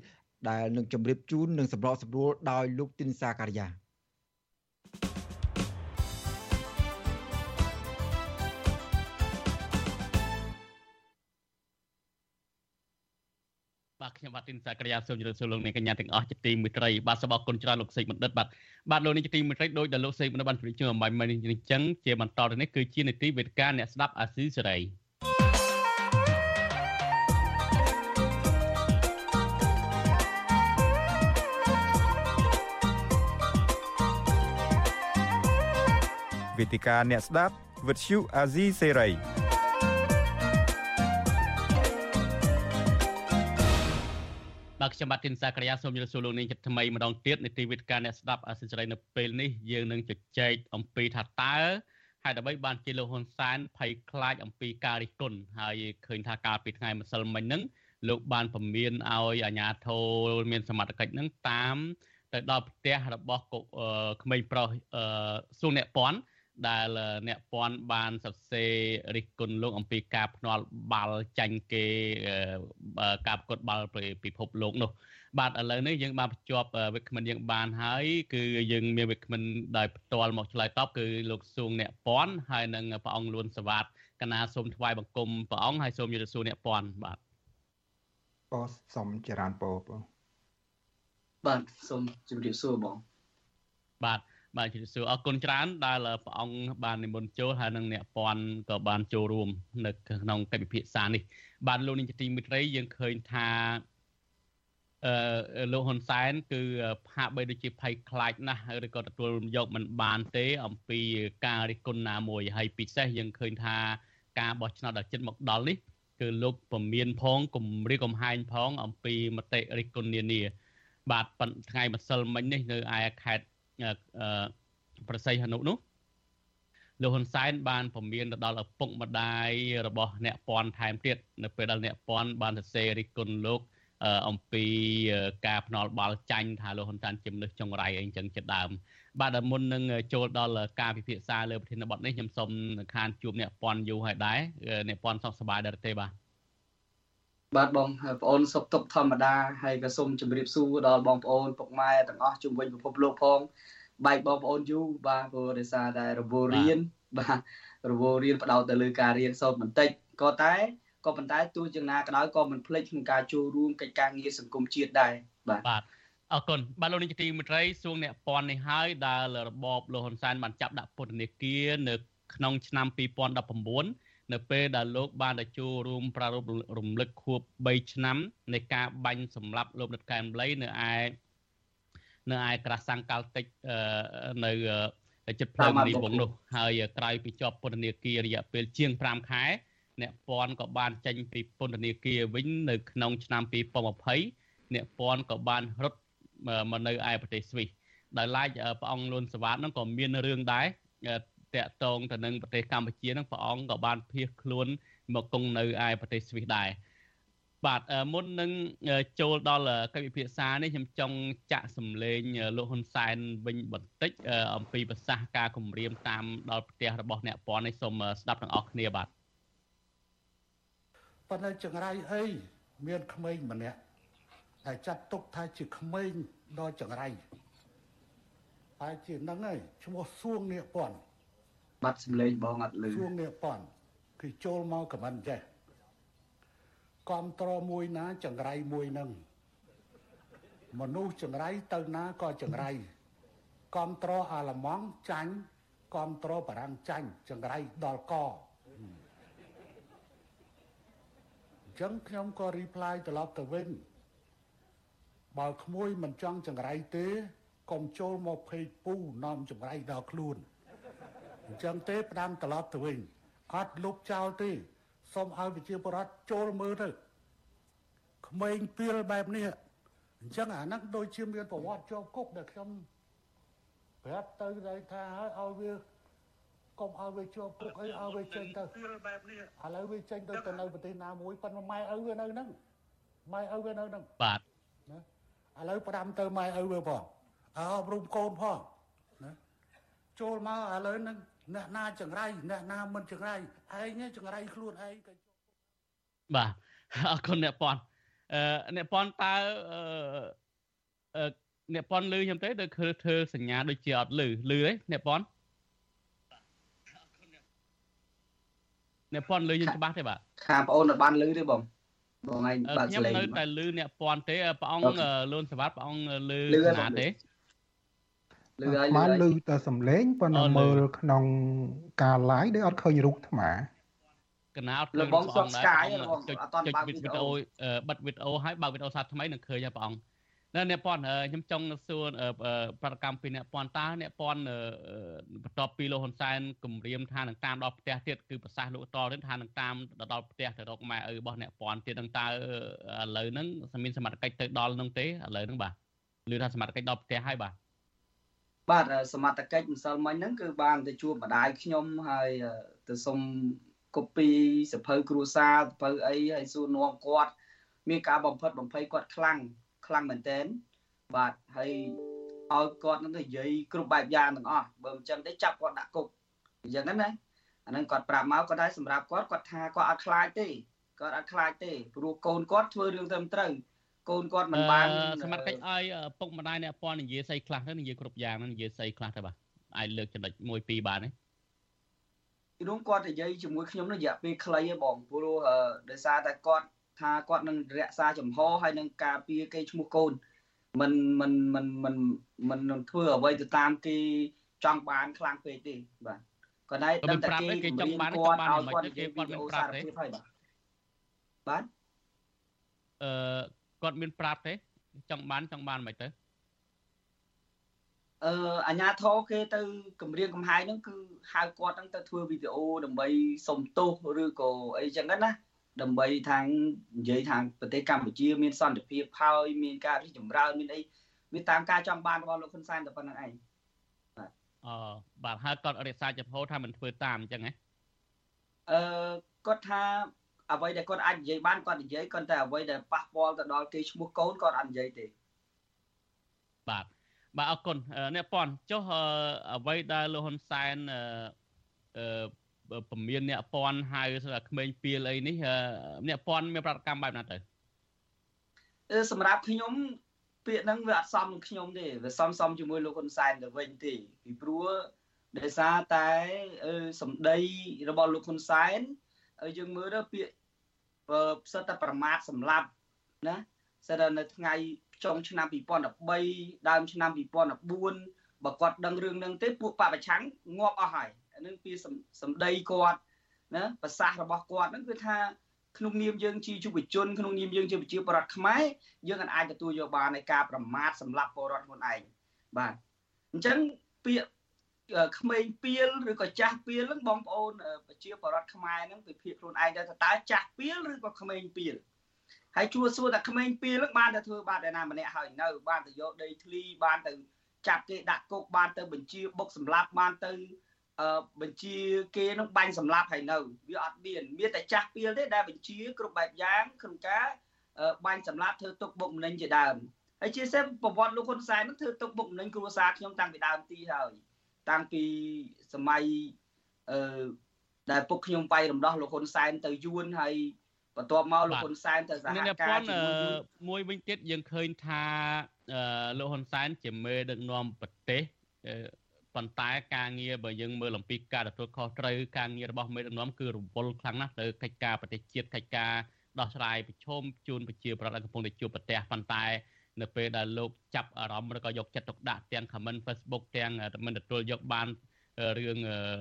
Speaker 1: ដែលនឹងជម្រាបជូននិងសម្របសម្រួលដោយលោកទីនសាការីយ៉ា
Speaker 16: បាទខ្ញុំបាទទីនសាក្រាសូមជម្រាបសួរលោកអ្នកកញ្ញាទាំងអស់ជាទីមេត្រីបាទសូមអរគុណច្រើនលោកសេកបណ្ឌិតបាទបាទលោកនេះជាទីមេត្រីដោយដែលលោកសេកបណ្ឌិតបានជម្រាបជូនអំបញ្ញមិញនេះអញ្ចឹងជាបន្តទៅនេះគឺជានីតិវេទិកាអ្នកស្ដាប់អាស៊ីសេរី
Speaker 17: វេទិកាអ្នកស្ដាប់វិទ្យុអាស៊ីសេរី
Speaker 16: ខ្ញុំបាទទីនសាក្រាសូមជម្រាបសួរលោកនាងចិត្តថ្មីម្ដងទៀតនៃទីវិទ្យាអ្នកស្ដាប់អសិរ័យនៅពេលនេះយើងនឹងជជែកអំពីថាតើហេតុអ្វីបានជាលោកហ៊ុនសែនភ័យខ្លាចអំពីការរិះគន់ហើយឃើញថាកាលពីថ្ងៃម្សិលមិញហ្នឹងលោកបានពមៀនឲ្យអាជ្ញាធរមានសមត្ថកិច្ចហ្នឹងតាមទៅដល់ផ្ទះរបស់ក្មេងប្រុសសួងអ្នកពាន់ ដែលអ្នកពាន់បានសរសេររិះគន់លោកអំពីការភ្នាល់បាល់ចាញ់គេការប្រកួតបាល់ពិភពលោកនោះ បាទឥឡូវនេះយើងបានបញ្ជាប់វិក្កាមិនយើងបានហើយគឺយើងមានវិក្កាមិនដោយផ្ទាល់មកឆ្លើយតបគឺលោកសួងអ្នកពាន់ហើយនិងព្រះអង្គលួនសវ៉ាតកណាសូមថ្វាយបង្គំព្រះអង្គហើយសូមជម្រាបសួរអ្នកពាន់បាទ
Speaker 1: បងសូមចរានពោបង
Speaker 18: បាទសូមជម្រាបសួរបង
Speaker 16: បាទ បាទជំរាបសួរអរគុណច្រើនដែលព្រះអង្គបាននិមន្តចូលហើយនិងអ្នកពាន់ក៏បានចូលរួមនៅក្នុងកិច្ចពិភាក្សានេះ បាទលោកនាងជាទីមិត្តរីយើងឃើញថាអឺលោកហ៊ុនសែន គឺហាក់បីដូចជាភ័យខ្លាចណាស់ឬក៏ទទួលយកមិនបានទេ អំពីការរិះគន់ណាមួយហើយពិសេសយើងឃើញថាការបោះឆ្នោតដល់ចិត្តមកដល់នេះគឺលោកពមៀនផងគម្រាមកំហែងផង អំពីមតិរិះគន់នានាបាទថ្ងៃម្សិលមិញនេះនៅឯខេត្ត ប្រស័យហនុនោះលោកហ៊ុនសែនបានពមៀនទៅដល់ឪពុកម្ដាយរបស់អ្នកពាន់ថែមទៀតនៅពេលដែលអ្នកពាន់បានសរសេររិះគន់លោកអំពីការភ្នាល់បាល់ចាញ់ថាលោកហ៊ុនសែនជាមនុស្សចុងរៃអីចឹងជាដើមបាទមុននឹងចូលដល់ការពិភាក្សាលើប្រធានបទនេះខ្ញុំសូមខានជួបអ្នកពាន់យូរហើយដែរអ្នកពាន់សុខសប្បាយដែរទេបាទ
Speaker 18: បាទបងប្អូនសុខទុក្ខធម្មតាហើយក៏សូមជម្រាបសួរដល់បងប្អូនពុកម៉ែទាំងអស់ជុំវិញពិភពលោកផងបែកបងប្អូនយូរបាទព្រោះដោយសារតែរវល់រៀនបាទរវល់រៀនផ្ដោតទៅលើការរៀនសូត្របន្តិចក៏តែក៏ប៉ុន្តែទោះយ៉ាងណាក៏ដោយក៏មិនភ្លេចក្នុងការចូលរួមកិច្ចការងារសង្គមជាតិដែរបាទ
Speaker 16: បាទអរគុណបាទលោកនាយកទីមេត្រីសួងអ្នកពាន់នេះហើយដែលរបបលោកហ៊ុនសែនបានចាប់ដាក់ពន្ធនាគារនៅក្នុងឆ្នាំ2019 នៅពេលដែលលោកបានទៅចូលរួមប្រារព្ធរំលឹកខួប3ឆ្នាំនៃការបាញ់សម្លាប់លោកដិតកែមលីនៅឯនៅឯក្រាស់សាំងកាល់តិចនៅចិត្តផ្លូវនីវងនោះហើយក្រោយពីជាប់ពន្ធនាគាររយៈពេលជាង5ខែអ្នកពាន់ក៏បានចេញពីពន្ធនាគារវិញនៅក្នុងឆ្នាំ2020អ្នកពាន់ក៏បានរត់មកនៅឯប្រទេសស្វីសដោយឡែកព្រះអង្គលួនសវ៉ាតហ្នឹងក៏មានរឿងដែរ តាក់ទងទៅនឹងប្រទេសកម្ពុជាហ្នឹងព្រះអង្គក៏បានភៀសខ្លួនមកគង់នៅឯប្រទេសស្វីសដែរបាទមុននឹងចូលដល់កិច្ចពិភាក្សានេះខ្ញុំចង់ចាក់សម្លេងលោកហ៊ុនសែនវិញបន្តិចអំពីប្រសាសន៍ការគម្រាមតាមដល់ផ្ទះរបស់អ្នកពាន់នេះសូមស្ដាប់ទាំងអស់គ្នាបាទ
Speaker 15: ប៉ុន្តែចង្រៃអីមានក្មេងម្នាក់ដែលចាត់ទុកថាជាក្មេងដល់ចង្រៃហើយជាហ្នឹងហើយឈ្មោះសួងនៀកពាន់
Speaker 18: បាត់សម្លេងបងអត់លឺ
Speaker 15: សួងនៀកពាន់គឺចូលមកខមមិនចេះគ្រប់ត្រមួយណាចង្រៃមួយនឹងមនុស្សចង្រៃទៅណាក៏ចង្រៃគ្រប់ត្រអាឡម៉ង់ចាញ់គ្រប់ត្របារាំងចាញ់ចង្រៃដល់កអញ្ចឹងខ្ញុំក៏ reply ត្រឡប់ទៅវិញបើក្មួយមិនចង់ចង្រៃទេកុំចូលមកភេកពូនាំចង្រៃដល់ខ្លួន អញ្ចឹងទេផ្ដាំត្រឡប់ទៅវិញអត់លុបចោលទេសូមឲ្យវិជាបរដ្ឋចូលមើលទៅក្មេងពីលបែបនេះអញ្ចឹងអាហ្នឹងដូចជាមានប្រវត្តិជាប់គុកដែលខ្ញុំប្រាប់ទៅដែលថាឲ្យវាកុំឲ្យវាជាប់គុកអីឲ្យវាចេញទៅបែបនេះឥឡូវវាចេញទៅទៅនៅប្រទេសណាមួយប៉ុន្តែម៉ែឪវានៅហ្នឹងម៉ែឪវានៅហ្នឹង
Speaker 16: បាទ
Speaker 15: ណាឥឡូវផ្ដាំទៅម៉ែឪវាផងអើអប់រំកូនផងណាចូលមកឥឡូវហ្នឹង អ្នកណាចង្រៃអ្នកណាមិនចង្រៃឯងចង្រៃខ្លួនឯងក៏
Speaker 16: បាទអរគុណអ្នកប៉ុនអឺអ្នកប៉ុនតើអឺអឺអ្នកប៉ុនលឺខ្ញុំទេដូចគឺធ្វើសញ្ញាដូចជាអត់លឺលឺទេអ្នកប៉ុនអ្នកប៉ុនលឺយើងច្បាស់ទេបាទ
Speaker 18: ខាងបងអូនអត់បានលឺទេបងបងឯងបើក
Speaker 16: ខ្ញុំ
Speaker 18: សលេង
Speaker 16: នៅតែលឺអ្នកប៉ុនទេព្រះអង្គលូនសវត្តព្រះអង្គលឺ
Speaker 18: លឺហើយ
Speaker 16: ណាទេ
Speaker 18: លឺហើយ
Speaker 19: បាន
Speaker 18: លឺ
Speaker 19: លឺតែសំឡេងប៉ុន្តែ
Speaker 16: អឺលឺ
Speaker 19: មើលក្នុងការ live ដូចអត់ឃើញរូបថ្ម
Speaker 16: កណាអត់
Speaker 18: លបងស្រុក Sky ហ៎បង
Speaker 16: ចុច
Speaker 18: អត់ទាន់
Speaker 16: ចុច
Speaker 18: បើក
Speaker 16: វី
Speaker 18: វី
Speaker 16: ដេ
Speaker 18: ដេ
Speaker 16: អូ
Speaker 18: អូ
Speaker 16: អឺបិទវីដេអូហើយបើកវីដេអូសាស្ត្រថ្មីនឹងឃើញហើយព្រះអង្គនៅអ្នកប៉ុនអឺខ្ញុំចង់សួរអឺអឺប្រតិកម្មពីអ្នកប៉ុនតើអ្នកប៉ុនអឺអឺបន្ទាប់ពីលោកហ៊ុនសែនគម្រាមថានឹងតាមដល់ផ្ទះទៀតគឺប្រសាសន៍លោកតទៀតថានឹងតាមដល់ផ្ទះទៅរកម៉ែឪរបស់អ្នកប៉ុនទៀតនឹងតើឥឡូវហ្នឹងមានសមត្ថកិច្ចទៅដល់នឹងទេឥឡូវហ្នឹងបាទឮថាសមត្ថកិច្ចដល់ផ្ទះហើយបាទ
Speaker 18: បាទអឺសមត្ថកិច្ចម្សិលមិញហ្នឹងគឺបានទៅជួបម្ដាយខ្ញុំហើយអឺទៅសុំកូពីសភៅគ្រួសារសភៅអីហើយសួរនាំគាត់មានការបំផិតបំភ័យគាត់ខ្លាំងខ្លាំងមែនទែនបាទហើយឲ្យគាត់នឹងទៅនិយាយគ្រប់បែបយ៉ាងទាំងអស់បើមិនចឹងទេចាប់គាត់ដាក់គុកអញ្ចឹងហ្នឹងណាអាហ្នឹងគាត់ប្រាប់មកក៏ដែរសម្រាប់គាត់គាត់ថាគាត់អត់ខ្លាចទេគាត់អត់ខ្លាចទេព្រោះកូនគាត់ធ្វើរឿងត្រឹមត្រូវ កូនគាត់មិនបាន
Speaker 16: អឺសមត្ថកិច្ចឲ្យឪពុកម្ដាយអ្នកប៉ុននិយាយស្អីខ្លះទៅនិយាយគ្រប់យ៉ាងហ្នឹងនិយាយស្អីខ្លះទៅបាទអាចលើកចំណុចមួយពីរបានទេ
Speaker 18: ពីនោះគាត់និយាយជាមួយខ្ញុំនឹងរយៈពេលខ្លីឯងបងព្រោះអឺដោយសារតែគាត់ថាគាត់នឹងរក្សាចំហហើយនឹងការពារគេឈ្មោះកូនមិនមិនមិនមិនមិននឹងធ្វើអ្វីទៅតាមគេចង់បានខ្លាំងពេកទេបាទគាត់ដែរ
Speaker 16: ក៏
Speaker 18: ដឹង
Speaker 16: មាន
Speaker 18: តែ
Speaker 16: ប្រាប់
Speaker 18: គេ
Speaker 16: ដែរគេចង់បាន
Speaker 18: គ
Speaker 16: ច
Speaker 18: ម្ង់រា
Speaker 16: បាន
Speaker 18: ម
Speaker 16: មិន
Speaker 18: គាត់
Speaker 16: ទៅ
Speaker 18: ឲ្យ
Speaker 16: គេ
Speaker 18: គាត់
Speaker 16: គាត់
Speaker 18: និ
Speaker 16: មាន
Speaker 18: យាយ
Speaker 16: ប្រាប់
Speaker 18: សារ
Speaker 16: ទេ
Speaker 18: ភាពហើយបាទបាទ
Speaker 16: អឺ គាត់មានប្រាប់ទេចង់បានចង់បានមិនទៅ
Speaker 18: អឺអាញាធរគេទៅគម្រាមកំហែងហ្នឹងគឺហៅគាត់ហ្នឹងទៅធ្វើវីដេអូដើម្បីសុំទោសឬក៏អីចឹងហ្នឹងណាដើម្បីខាងនិយាយខាងប្រទេសកម្ពុជាមានសន្តិភាពហើយមានការរីកចម្រើនមានអីវាតាមការចង់បានរបស់លោកហ៊ុនសែនតែប៉ុណ្្នឹងឯង
Speaker 16: អឺបាទហើយគាត់រក្សាចំហថាមិនធ្វើតាមអញ្ចឹងហ៎
Speaker 18: អឺគាត់ថា អ្វីដែលគាត់អាចនិយាយបានគាត់និយាយគាត់តែអ្វីដែលប៉ះពាល់ទៅដល់គេឈ្មោះកូនគាត់អត់និយាយទេ
Speaker 16: បាទបាទអរគុណអឺអ្នកប៉ុនចុះអឺអ្វីដែលលោកហ៊ុនសែនអឺអឺពមៀនអ្នកប៉ុនហៅថាក្មេងពីលអីនេះអឺអ្នកប៉ុនមានប្រតិកម្មបែបណាទៅ
Speaker 18: អឺសម្រាប់ខ្ញុំពាក្យហ្នឹងវាអត់សមនឹងខ្ញុំទេវាសមសមជាមួយលោកហ៊ុនសែនទៅវិញទេពីព្រោះដោយសារតែអឺសម្ដីរបស់លោកហ៊ុនសែនហើយយើងមើលទៅពាក្យ អឺផ្សិតតែប្រមាថសម្លាប់ណាស្ទើរនៅថ្ងៃចុងឆ្នាំ2013ដើមឆ្នាំ2014បើគាត់ដឹងរឿងហ្នឹងទេពួកបពប្រឆាំងងាប់អស់ហើយអានឹងពីសម្ដីគាត់ណាប្រសាសន៍របស់គាត់ហ្នឹងគឺថាក្នុងនាមយើងជាយុវជនក្នុងនាមយើងជាប្រជាពលរដ្ឋខ្មែរយើងអាចទទួលយកបាននៃការប្រមាថសម្រាប់ពលរដ្ឋខ្លួនឯងបាទអញ្ចឹងពាក្យ ក្មេងពៀលឬក៏ចាស់ពៀលហ្នឹងបងប្អូនប្រជាពលរដ្ឋខ្មែរហ្នឹងពិភាក្សាខ្លួនឯងដែរថាតើចាស់ពៀលឬក៏ក្មេងពៀលហើយជួសួរតែក្មេងពៀលហ្នឹងបានតែធ្វើបាបឯណាម្នាក់ហើយនៅបានទៅយកដីធ្លីបានទៅចាប់គេដាក់គុកបានទៅបញ្ជាបុកសម្លាប់បានទៅអឺបញ្ជាគេនឹងបាញ់សម្លាប់ហើយនៅវាអត់មានមានតែចាស់ពៀលទេដែលបញ្ជាគ្រប់បែបយ៉ាងក្នុងការបាញ់សម្លាប់ធ្វើទុកបុកម្នេញជាដើមហើយជាសេប្រវត្តិលោកហ៊ុនសែននឹងធ្វើទុកបុកម្នេញគ្រួសារខ្ញុំតាំងពីដើមទីហើយ តាំងពីសម័យអឺដែលពុកខ្ញុំបាយរំដោះលោកហ៊ុនសែនទៅយួនហើយបន្ទាប់មកលោកហ៊ុនសែនទៅសហ
Speaker 16: អ្នក
Speaker 18: កា
Speaker 16: ប៉ុ
Speaker 18: រ
Speaker 16: ន
Speaker 18: ជាមួយយួន
Speaker 16: មួយវិញទៀតយើងឃើញថាអឺលោកហ៊ុនសែនជាមេដឹកនាំប្រទេសអឺប៉ុន្តែការងារបើយើងមើលអំពីការទទួលខុសត្រូវការងាររបស់មេដឹកនាំគឺរវល់ខ្លាំងណាស់ទៅកិច្ចការប្រទេសជាតិកិច្ចការដោះស្រាយប្រឈមជូនប្រជាប្រដ្ឋដែលកំពុងតែជួបប្រទះប៉ុន្តែ នៅពេលដែលលោកចាប់អារម្មណ៍ឬក៏យកចិត្តទុកដាក់ទាំង comment Facebook ទាំងមិនទទួលយកបានរឿង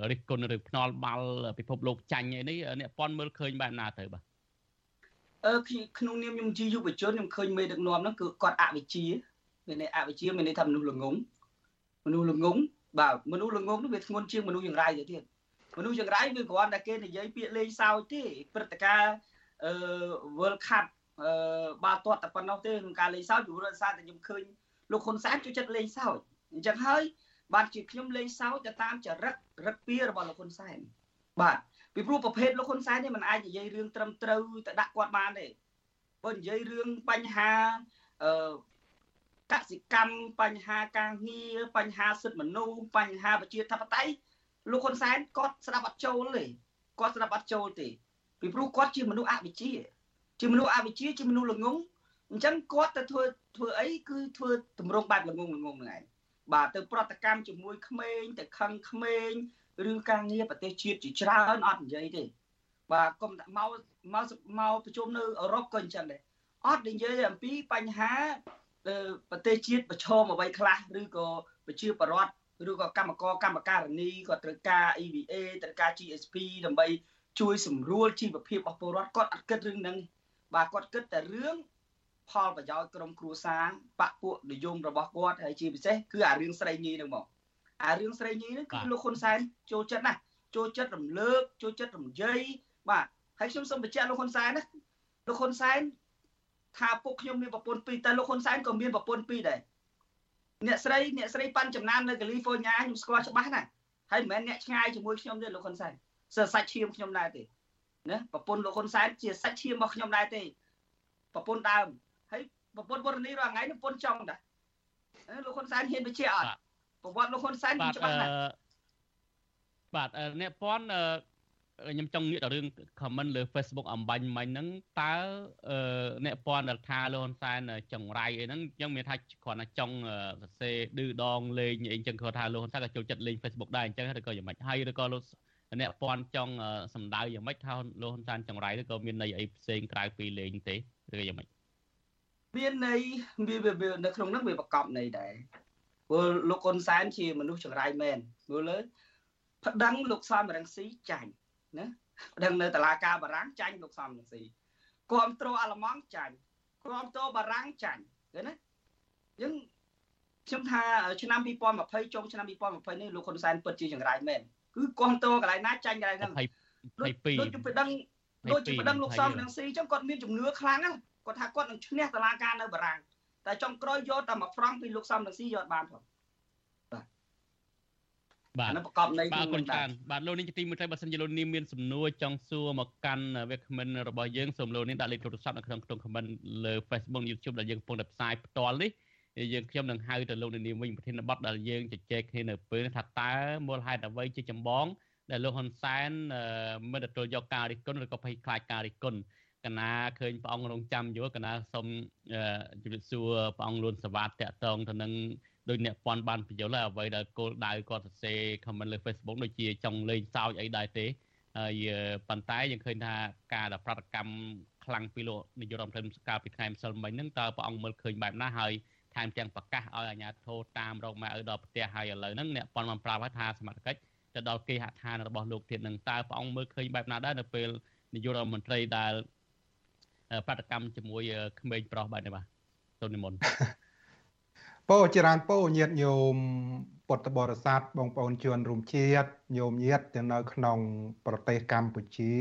Speaker 16: រិះគន់ឬភ្នាល់បាល់ពិភពលោកចាញ់អីនេះអ្នកប៉ុនមើលឃើញបែបណាទៅបាទ
Speaker 1: អឺក្នុងនាមខ្ញុំជាយុវជនខ្ញុំឃើញមេដឹកនាំហ្នឹងគឺគាត់អវិជ្ជាមានន័យអវិជ្ជាមានន័យថាមនុស្សល្ងងមនុស្សល្ងងបាទមនុស្សល្ងងនោះវាធ្ងន់ជាងមនុស្សយ៉ាងរ៉ៃទៅទៀតមនុស្សយ៉ាងរ៉ៃវាគ្រាន់តែគេនិយាយពាក្យលេងសើចទេព្រឹត្តិការណ៍អឺ World Cup អឺ បាល់ទាត់តែប៉ុណ្ណោះទេក្នុងការលេងសើចពីព្រោះសារតែខ្ញុំឃើញលោកហ៊ុនសែនជួយចិត្តលេងសើចអញ្ចឹងហើយបាទជាខ្ញុំលេងសើចទៅតាមចរិតរិទ្ធពីរបស់លោកហ៊ុនសែនបាទពីព្រោះប្រភេទលោកហ៊ុនសែននេះมันអាចនិយាយរឿងត្រឹមត្រូវទៅដាក់គាត់បានទេបើនិយាយរឿងបញ្ហាអឺកសិកម្មបញ្ហាការងារបញ្ហាសិទ្ធិមនុស្សបញ្ហាប្រជាធិបតេយ្យលោកហ៊ុនសែនគាត់ស្ដាប់អត់ចូលទេគាត់ស្ដាប់អត់ចូលទេពីព្រោះគាត់ជាមនុស្សអវិជ្ជា ជាមនុស្សអវិជ្ជាជាមនុស្សល្ងងអញ្ចឹងគាត់ទៅធ្វើធ្វើអីគឺធ្វើទម្រង់បែបល្ងងល្ងងហ្នឹងឯងបាទទៅប្រតិកម្មជាមួយក្មេងទៅខឹងក្មេងរឿងការងារប្រទេសជាតិជាច្រើនអត់និយាយទេបាទកុំមកមកមកប្រជុំនៅអឺរ៉ុបក៏អញ្ចឹងដែរអត់និយាយអំពីបញ្ហាប្រទេសជាតិប្រឈមអ្វីខ្លះឬក៏ប្រជាពលរដ្ឋឬក៏កម្មករកម្មការនីក៏ត្រូវការ EVA ត្រូវការ GSP ដើម្បីជួយសម្រួលជីវភាពរបស់ពលរដ្ឋគាត់អត់គិតរឿងហ្នឹង បាទគាត់គិតតែរឿងផលប្រយោជន៍ក្រុមគ្រួសារបពពួកនិយមរបស់គាត់ហើយជាពិសេសគឺអារឿងស្រីញីហ្នឹងមកអារឿងស្រីញីហ្នឹងគឺលោកហ៊ុនសែនចូលចិត្តណាចូលចិត្តរំលើកចូលចិត្តរំយាយបាទហើយខ្ញុំសូមបញ្ជាក់លោកហ៊ុនសែនណាលោកហ៊ុនសែនថាពួកខ្ញុំមានប្រពន្ធពីរតែលោកហ៊ុនសែនក៏មានប្រពន្ធពីរដែរអ្នកស្រីអ្នកស្រីប៉ាន់ចំណាននៅកាលីហ្វ័រញ៉ាខ្ញុំស្គាល់ច្បាស់ណាហើយមិនមែនអ្នកឆ្ងាយជាមួយខ្ញុំទេលោកហ៊ុនសែនសើសាច់ឈាមខ្ញុំដែរទេ ណាប្រពន្ធលោកហ៊ុនសែនជាសាច់ឈាមរបស់ខ្ញុំដែរទេប្រពន្ធដើមហើយប្រពន្ធវរនីរាល់ថ្ងៃនេះប្រពន្ធចង់ដែរលោកហ៊ុនសែនហ៊ានបញ្ជាក់អត់ប្រវត្តិលោកហ៊ុនសែនច្បាស់ណាស់
Speaker 16: បាទអ្នកពាន់ខ្ញុំចង់ងាកដល់រឿង comment លើ Facebook អំបញ្ញមិញហ្នឹងតើអ្នកពាន់ដែលថាលោកហ៊ុនសែនចង្រៃអីហ្នឹងខ្ញុំមានថាគ្រាន់តែចង់សរសេរឌឺដងលេងអីចឹងគាត់ថាលោកហ៊ុនសែនក៏ចូលចិត្តលេង Facebook ដែរអញ្ចឹងឬក៏យ៉ាងម៉េចហើយឬក៏លោក អ្នកពាន់ចង់សំដៅយ៉ាងម៉េចថាលោកហ៊ុនសែនចង្រៃឬក៏មានន័យអីផ្សេងក្រៅពីលេងទេឬក៏យ៉ាងម៉េច
Speaker 1: មានន័យវានៅក្នុងហ្នឹងវាប្រកបន័យដែរព្រោះលោកហ៊ុនសែនជាមនុស្សចង្រៃមែនមើលលើប្តឹងលោកសំរងស៊ីចាញ់ណាប្តឹងនៅតុលាការបារាំងចាញ់លោកសំរងស៊ីគ្រប់គ្រងអាល្លឺម៉ង់ចាញ់គ្រប់គ្រងបារាំងចាញ់ឃើញណាយើងខ្ញុំថាឆ្នាំ2020ចុងឆ្នាំ2020នេះលោកហ៊ុនសែនពិតជាចង្រៃមែន គឺគ្រប់គ្រងកន្លែងណាចាញ់កន្លែងហ្នឹង22ដូចជាប្តឹងដូចជាប្តឹងលោកសំរងស៊ីអញ្ចឹងគាត់មានជំនឿខ្លាំងណាគាត់ថាគាត់នឹងឈ្នះតុលាការនៅបារាំងតែចុងក្រោយយកតែមួយហ្វ្រង់ពីលោកសំរងស៊ីយកបានផង
Speaker 16: បាទប្រកបនៃបាទគុណច្រើនបាទលោកនាងទីមួយទៅបើសិនជាលោកនាងមានសំណួរចង់សួរមកកាន់វាគ្មិនរបស់យើងសូមលោកនាងដាក់លេខទូរស័ព្ទនៅក្នុងក្នុងខមមិនលើ Facebook YouTube ដែលយើងកំពុងតែផ្សាយផ្ទាល់នេះ យើងខ្ញុំនឹងហៅទៅលោកនាងវិញប្រធានបទដែលយើងជជែកគ្នានៅពេលថាតើមូលហេតុអ្វីជាចម្បង ដែលលោកហ៊ុនសែនមិនទទួលយកការរិះគន់ឬក៏ភ័យខ្លាចការរិះគន់កណាឃើញព្រះអង្គរងចាំយល់កណាសូមជម្រាបសួរព្រះអង្គលួនសវ៉ាតតកតងទៅនឹងដោយអ្នកពាន់បានបញ្យល់ហើយអ្វីដែលគោលដៅគាត់សរសេរ comment លើ Facebook ដូចជាចង់លេងសើចអីដែរទេហើយប៉ុន្តែយើងឃើញថាការដែលប្រតិកម្មខ្លាំងពីលោកនាយករដ្ឋមន្ត្រីកាលពីថ្ងៃម្សិលមិញហ្នឹងតើព្រះអង្គមើលឃើញបែបណាហើយ ថែមទាំងប្រកាសឲ្យអាជ្ញាធរតាមរកម៉ែឪដល់ផ្ទះហើយឥឡូវហ្នឹងអ្នកប៉ុនបានប្រាប់ថាសមត្ថកិច្ចទៅដល់គេហដ្ឋានរបស់លោកទៀតនឹងតើព្រះអង្គមើលឃើញបែបណាដែរនៅពេលនាយករដ្ឋមន្ត្រីដែលប្រតិកម្មជាមួយក្មេងប្រុសបែបនេះបាទសូមនិមន្ត
Speaker 19: ពោចរានពោញាតញោមពុទ្ធបរិស័ទបងប្អូនជនរួមជាតិញោមញាតទាំងនៅក្នុង ប្រទេសកម្ពុជា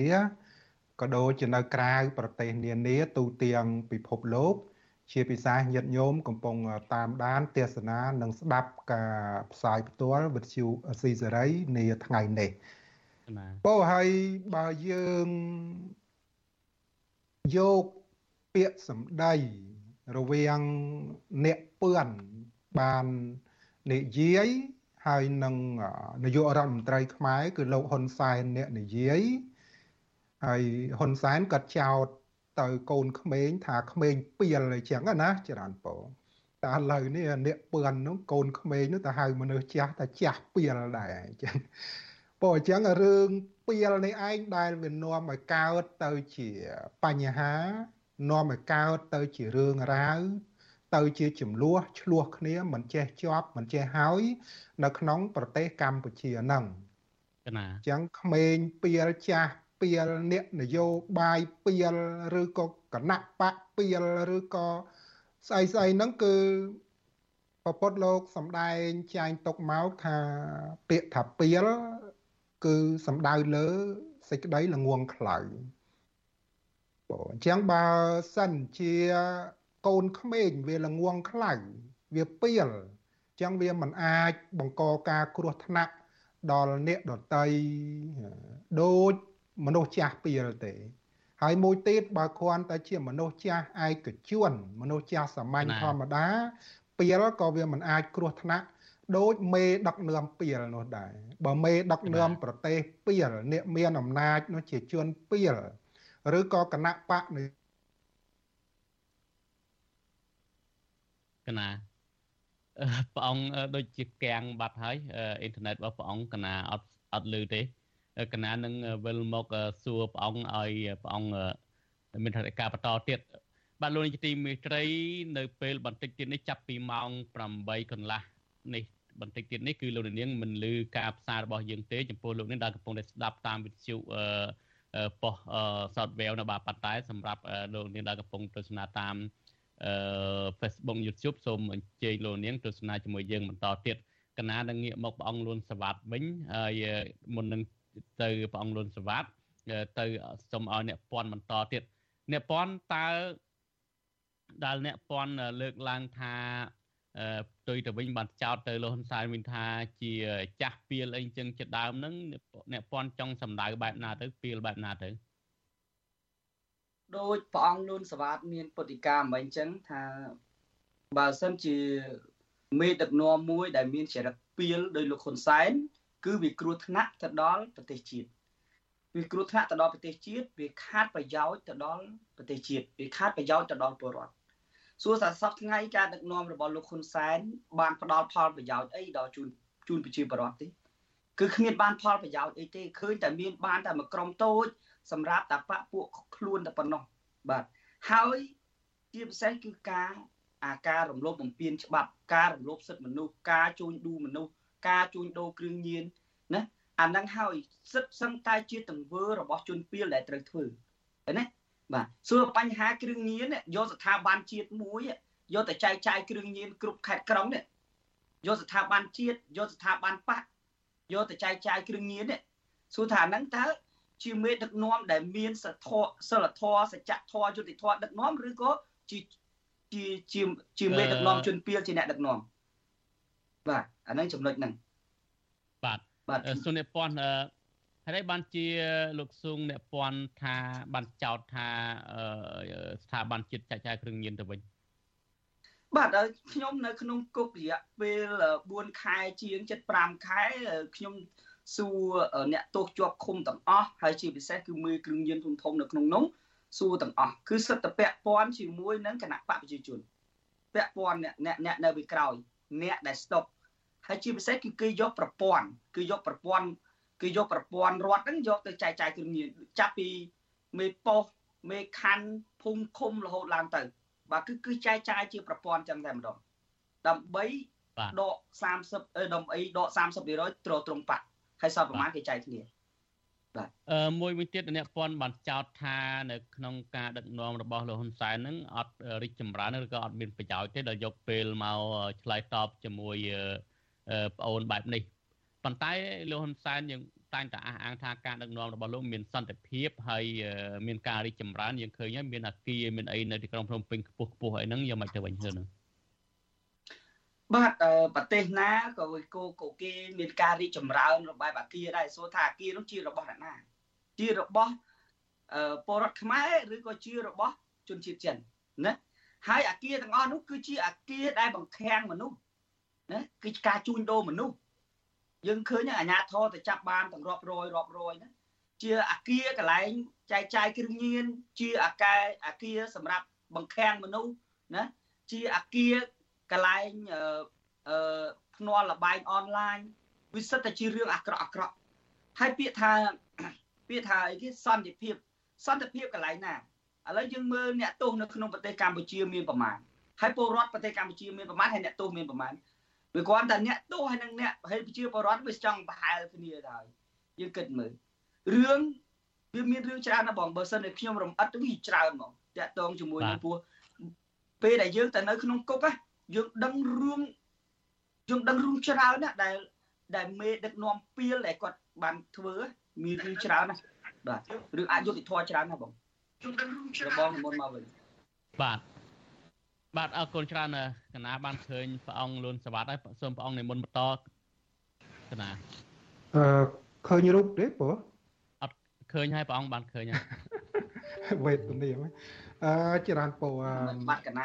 Speaker 19: ក៏ដូចជានៅក្រៅប្រទេសនានាទូទាំងពិភពលោក ជាពិសេសញាតិញោមកំពុងតាមដានទេសនានិងស្ដាប់ការផ្សាយផ្ទាល់វិទ្យុស៊ីសេរីនាថ្ងៃនេះពោហើយបើយើងយកពាក្យសម្ដីរវាងអ្នកពឿនបាននិយាយហើយនឹងនាយករដ្ឋមន្ត្រីខ្មែរគឺលោកហ៊ុនសែនអ្នកនិយាយហើយហ៊ុនសែនក៏ចោទ ទៅកូនក្មេងថាក្មេងពៀលអញ្ចឹងណាច្រើនពងតែឥឡូវនេះអ្នកពឿននោះកូនក្មេងនោះទៅហៅមនុស្សចាស់ថាចាស់ពៀលដែរអញ្ចឹងពោអញ្ចឹងរឿងពៀលនេះឯងដែលវានាំឲ្យកើតទៅជាបញ្ហានាំឲ្យកើតទៅជារឿងរ៉ាវទៅជាចំនួនឆ្លោះគ្នាមិនចេះជាប់មិនចេះហើយ នៅក្នុង ប្រទេសកម្ពុជាហ្នឹងណាអញ្ចឹងក្មេងពៀលចាស់ ពីលអ្នកនយោបាយពីលឬក៏គណៈបកពីលឬក៏ស្អីស្អីហ្នឹងគឺពពុទ្ធលោកសំដែងចែងទុកមកថាពាក្យថាពីលគឺសំដៅលើសេចក្តីល្ងងខ្លៅបងអញ្ចឹងបើសិនជាកូនក្មេងវាល្ងងខ្លៅវាពីលអញ្ចឹងវាមិនអាចបង្កការគ្រោះថ្នាក់ដល់អ្នកដតីដូច មនុស្សចាស់ពីលទេ ហើយមួយទៀតបើគ្រាន់តែជាមនុស្សចាស់ឯកជនមនុស្សចាស់សាមញ្ញធម្មតាពីលក៏វាមិនអាចគ្រោះថ្នាក់ដូចមេដឹកនាំពីលនោះដែរបើមេដឹកនាំប្រទេសពីលអ្នកមានអំណាចនោះជាជនពីលឬក៏គណៈបកនៃ
Speaker 16: កណាព្រះអង្គដូចជាកាំងបាត់ហើយអ៊ីនធឺណិតរបស់ព្រះអង្គកណាអត់អត់លឺទេ កណានឹងវិលមកសួរព្រះអង្គឲ្យព្រះអង្គមានថវិកាបន្តទៀតបាទលោកនាយកទីមេត្រីនៅពេលបន្តិចទៀតនេះចាប់ពីម៉ោង8កន្លះនេះបន្តិចទៀតនេះគឺលោកនាងមិនលឺការផ្សាយរបស់យើងទេចំពោះលោកនាងដែលកំពុងតែស្ដាប់តាមវិទ្យុអឺប៉ុស software នៅបាទប៉ុន្តែសម្រាប់លោកនាងដែលកំពុងទស្សនាតាមអឺ Facebook YouTube សូមអញ្ជើញលោកនាងទស្សនាជាមួយយើងបន្តទៀតកណានឹងងាកមកព្រះអង្គលួនសវត្តវិញហើយមុននឹង ទៅព្រះអង្គលួនសវត្តទៅសូមឲ្យអ្នកពន់បន្តទៀតអ្នកពន់តើដែលអ្នកពន់លើកឡើងថាផ្ទុយទៅវិញបានចោតទៅលោកហ៊ុនសែនវិញថាជាចាស់ពៀលអីចឹងជាដើមហ្នឹងអ្នកពន់ចង់សម្ដៅបែបណាទៅពៀលបែបណាទៅ
Speaker 1: ដោយព្រះអង្គលួនសវត្តមានពុតិកាមិនអញ្ចឹងថាបើសិនជាមេដឹកនាំមួយដែលមានចរិតពៀលដោយលោកហ៊ុនសែន គឺវាគ្រោះថ្នាក់ទៅដល់ប្រទេសជាតិវាគ្រោះថ្នាក់ទៅដល់ប្រទេសជាតិវាខាតប្រយោជន៍ទៅដល់ប្រទេសជាតិវាខាតប្រយោជន៍ទៅដល់ពលរដ្ឋសួរថាសពថ្ងៃការដឹកនាំរបស់លោកហ៊ុនសែនបានផ្ដល់ផលប្រយោជន៍អីដល់ជូនជូនប្រជាពលរដ្ឋទេគឺគ្មានបានផលប្រយោជន៍អីទេឃើញតែមានបានតែមួយក្រុមតូចសម្រាប់តែបពពួកខ្លួនតែប៉ុណ្ណោះបាទហើយជាពិសេសគឺការអាការរំលោភបំពានច្បាប់ការរំលោភសិទ្ធិមនុស្សការជួញដូរមនុស្ស ការជួញដូរគ្រឿងញៀនណាអាហ្នឹងហើយសិទ្ធិសឹងតែជាទង្វើរបស់ជនពីលដែលត្រូវធ្វើឃើញទេបាទសួរបញ្ហាគ្រឿងញៀនយកស្ថាប័នជាតិមួយយកទៅចែកចាយគ្រឿងញៀនគ្រប់ខេត្តក្រុងនេះយកស្ថាប័នជាតិយកស្ថាប័នបកយកទៅចែកចាយគ្រឿងញៀននេះសួរថាហ្នឹងតើជាមេដឹកនាំដែលមានសធរសិលធរសច្ចធរយុតិធរដឹកនាំឬក៏ជាជាជាជាមេដឹកនាំជនពីលជាអ្នកដឹកនាំ បាទអាហ្នឹងចំណុចហ្នឹង
Speaker 16: បាទបាទសុនិពន្ធហើយបានជាលោកស៊ុងអ្នកពន់ថាបានចោតថាស្ថាប័នជាតិចាច់ចាយគ្រឿងញៀនទៅវិញ
Speaker 1: បាទខ្ញុំនៅក្នុងគុករយៈពេល4ខែជាង75ខែខ្ញុំសួរអ្នកទោសជាប់ឃុំទាំងអស់ហើយជាពិសេសគឺមើលគ្រឿងញៀនធំធំនៅក្នុងនោះសួរទាំងអស់គឺសិទ្ធិពាក់ព័ន្ធជាមួយនឹងគណៈបកប្រជាជនពាក់ព័ន្ធអ្នកអ្នកអ្នកនៅពីក្រោយអ្នកដែលស្តុក ហើយជាពិសេសគឺគេយកប្រព័ន្ធគឺយកប្រព័ន្ធគឺយកប្រព័ន្ធរដ្ឋហ្នឹងយកទៅចែកចាយគ្រឿងញៀនចាប់ពីមេប៉ុស្តិ៍មេខណ្ឌភូមិឃុំរហូតឡើងទៅ បាទគឺគឺចែកចាយជាប្រព័ន្ធចឹងតែម្ដងដើម្បីដក30ដើម្បីដក30%ត្រត្រង់បាក់ហើយសល់ប្រមាណគេចែកគ្នា
Speaker 16: បាទអឺមួយវិញទៀតអ្នកពន្ធបានចោទថានៅក្នុងការដឹកនាំរបស់លោកហ៊ុនសែនហ្នឹងអត់រីកចម្រើនឬក៏អត់មានប្រយោជន៍ទេដល់យកពេលមកឆ្លើយតបជាមួយ ប្អូនបែបនេះប៉ុន្តែលោកហ៊ុនសែនយើងតែងតែអះអាងថាការដឹកនាំរបស់លោកមានសន្តិភាពហើយមានការរីកចម្រើនយើងឃើញហើយមានអាគារមានអីនៅទីក្រុងភ្នំពេញខ្ពស់ខ្ពស់អីហ្នឹងយកមកទៅវិញទៅហ្នឹង
Speaker 1: បាទប្រទេសណាក៏គោកគេមានការរីកចម្រើនរបែបអាគារដែរសួរថាអាគារនោះជារបស់អ្នកណា ជារបស់ពលរដ្ឋខ្មែរឬក៏ជារបស់ជនជាតិចិនណាហើយអាគារទាំងអស់នោះគឺជាអាគារដែលបង្ខាំងមនុស្ស ណាគឺការជួញដូរមនុស្សយើងឃើញអាញាធរទៅចាប់បានទាំងរាប់រយរាប់រយណាជាអាគារកន្លែងចែកចាយគ្រឿងញៀនជាអាកាអាគារសម្រាប់បង្ខាំងមនុស្សណាជាអាគារកន្លែងអឺភ្នាល់លបែងអនឡាញវាសិតតែជារឿងអាក្រក់អាក្រក់ហើយពាក្យថាពាក្យថាអីគេសន្តិភាពសន្តិភាពកន្លែងណាឥឡូវយើងមើលអ្នកទោសនៅក្នុងប្រទេសកម្ពុជាមានប្រមាណហើយពលរដ្ឋប្រទេសកម្ពុជាមានប្រមាណហើយអ្នកទោសមានប្រមាណ វាគ្រាន់តែអ្នកទោសហើយនឹងអ្នកហើយប្រជាពលរដ្ឋវាចង់ប្រហែលគ្នាទៅហើយយើងគិតមើលរឿងវាមានរឿងច្រើនណាស់បងបើសិនតែខ្ញុំរំអិតវាច្រើនហ្មងតាក់ទងជាមួយនឹងពោះពេលដែលយើងទៅនៅក្នុងគុកណាយើងដឹងរឿងយើងដឹងរឿងច្រើនណាស់ដែលដែលមេដឹកនាំពីលដែលគាត់បានធ្វើមានរឿងច្រើនណាស់បាទរឿងអយុត្តិធម៌ច្រើនណាស់បងខ្ញុំដឹងរឿងច្រើនបងមុនមកវិញ
Speaker 16: បាទ បាទអរគុណច្រើនកណាបានឃើញព្រះអង្គលួនសវត្តហើយសូមព្រះអង្គនិមន្តបន្តកណា
Speaker 19: អឺឃើញរូបទេព្រោះ
Speaker 16: អត់ឃើញហើយព្រះអង្គបានឃើញហើយ
Speaker 19: វេទនាអឺចរានពោ
Speaker 1: បាត់កណា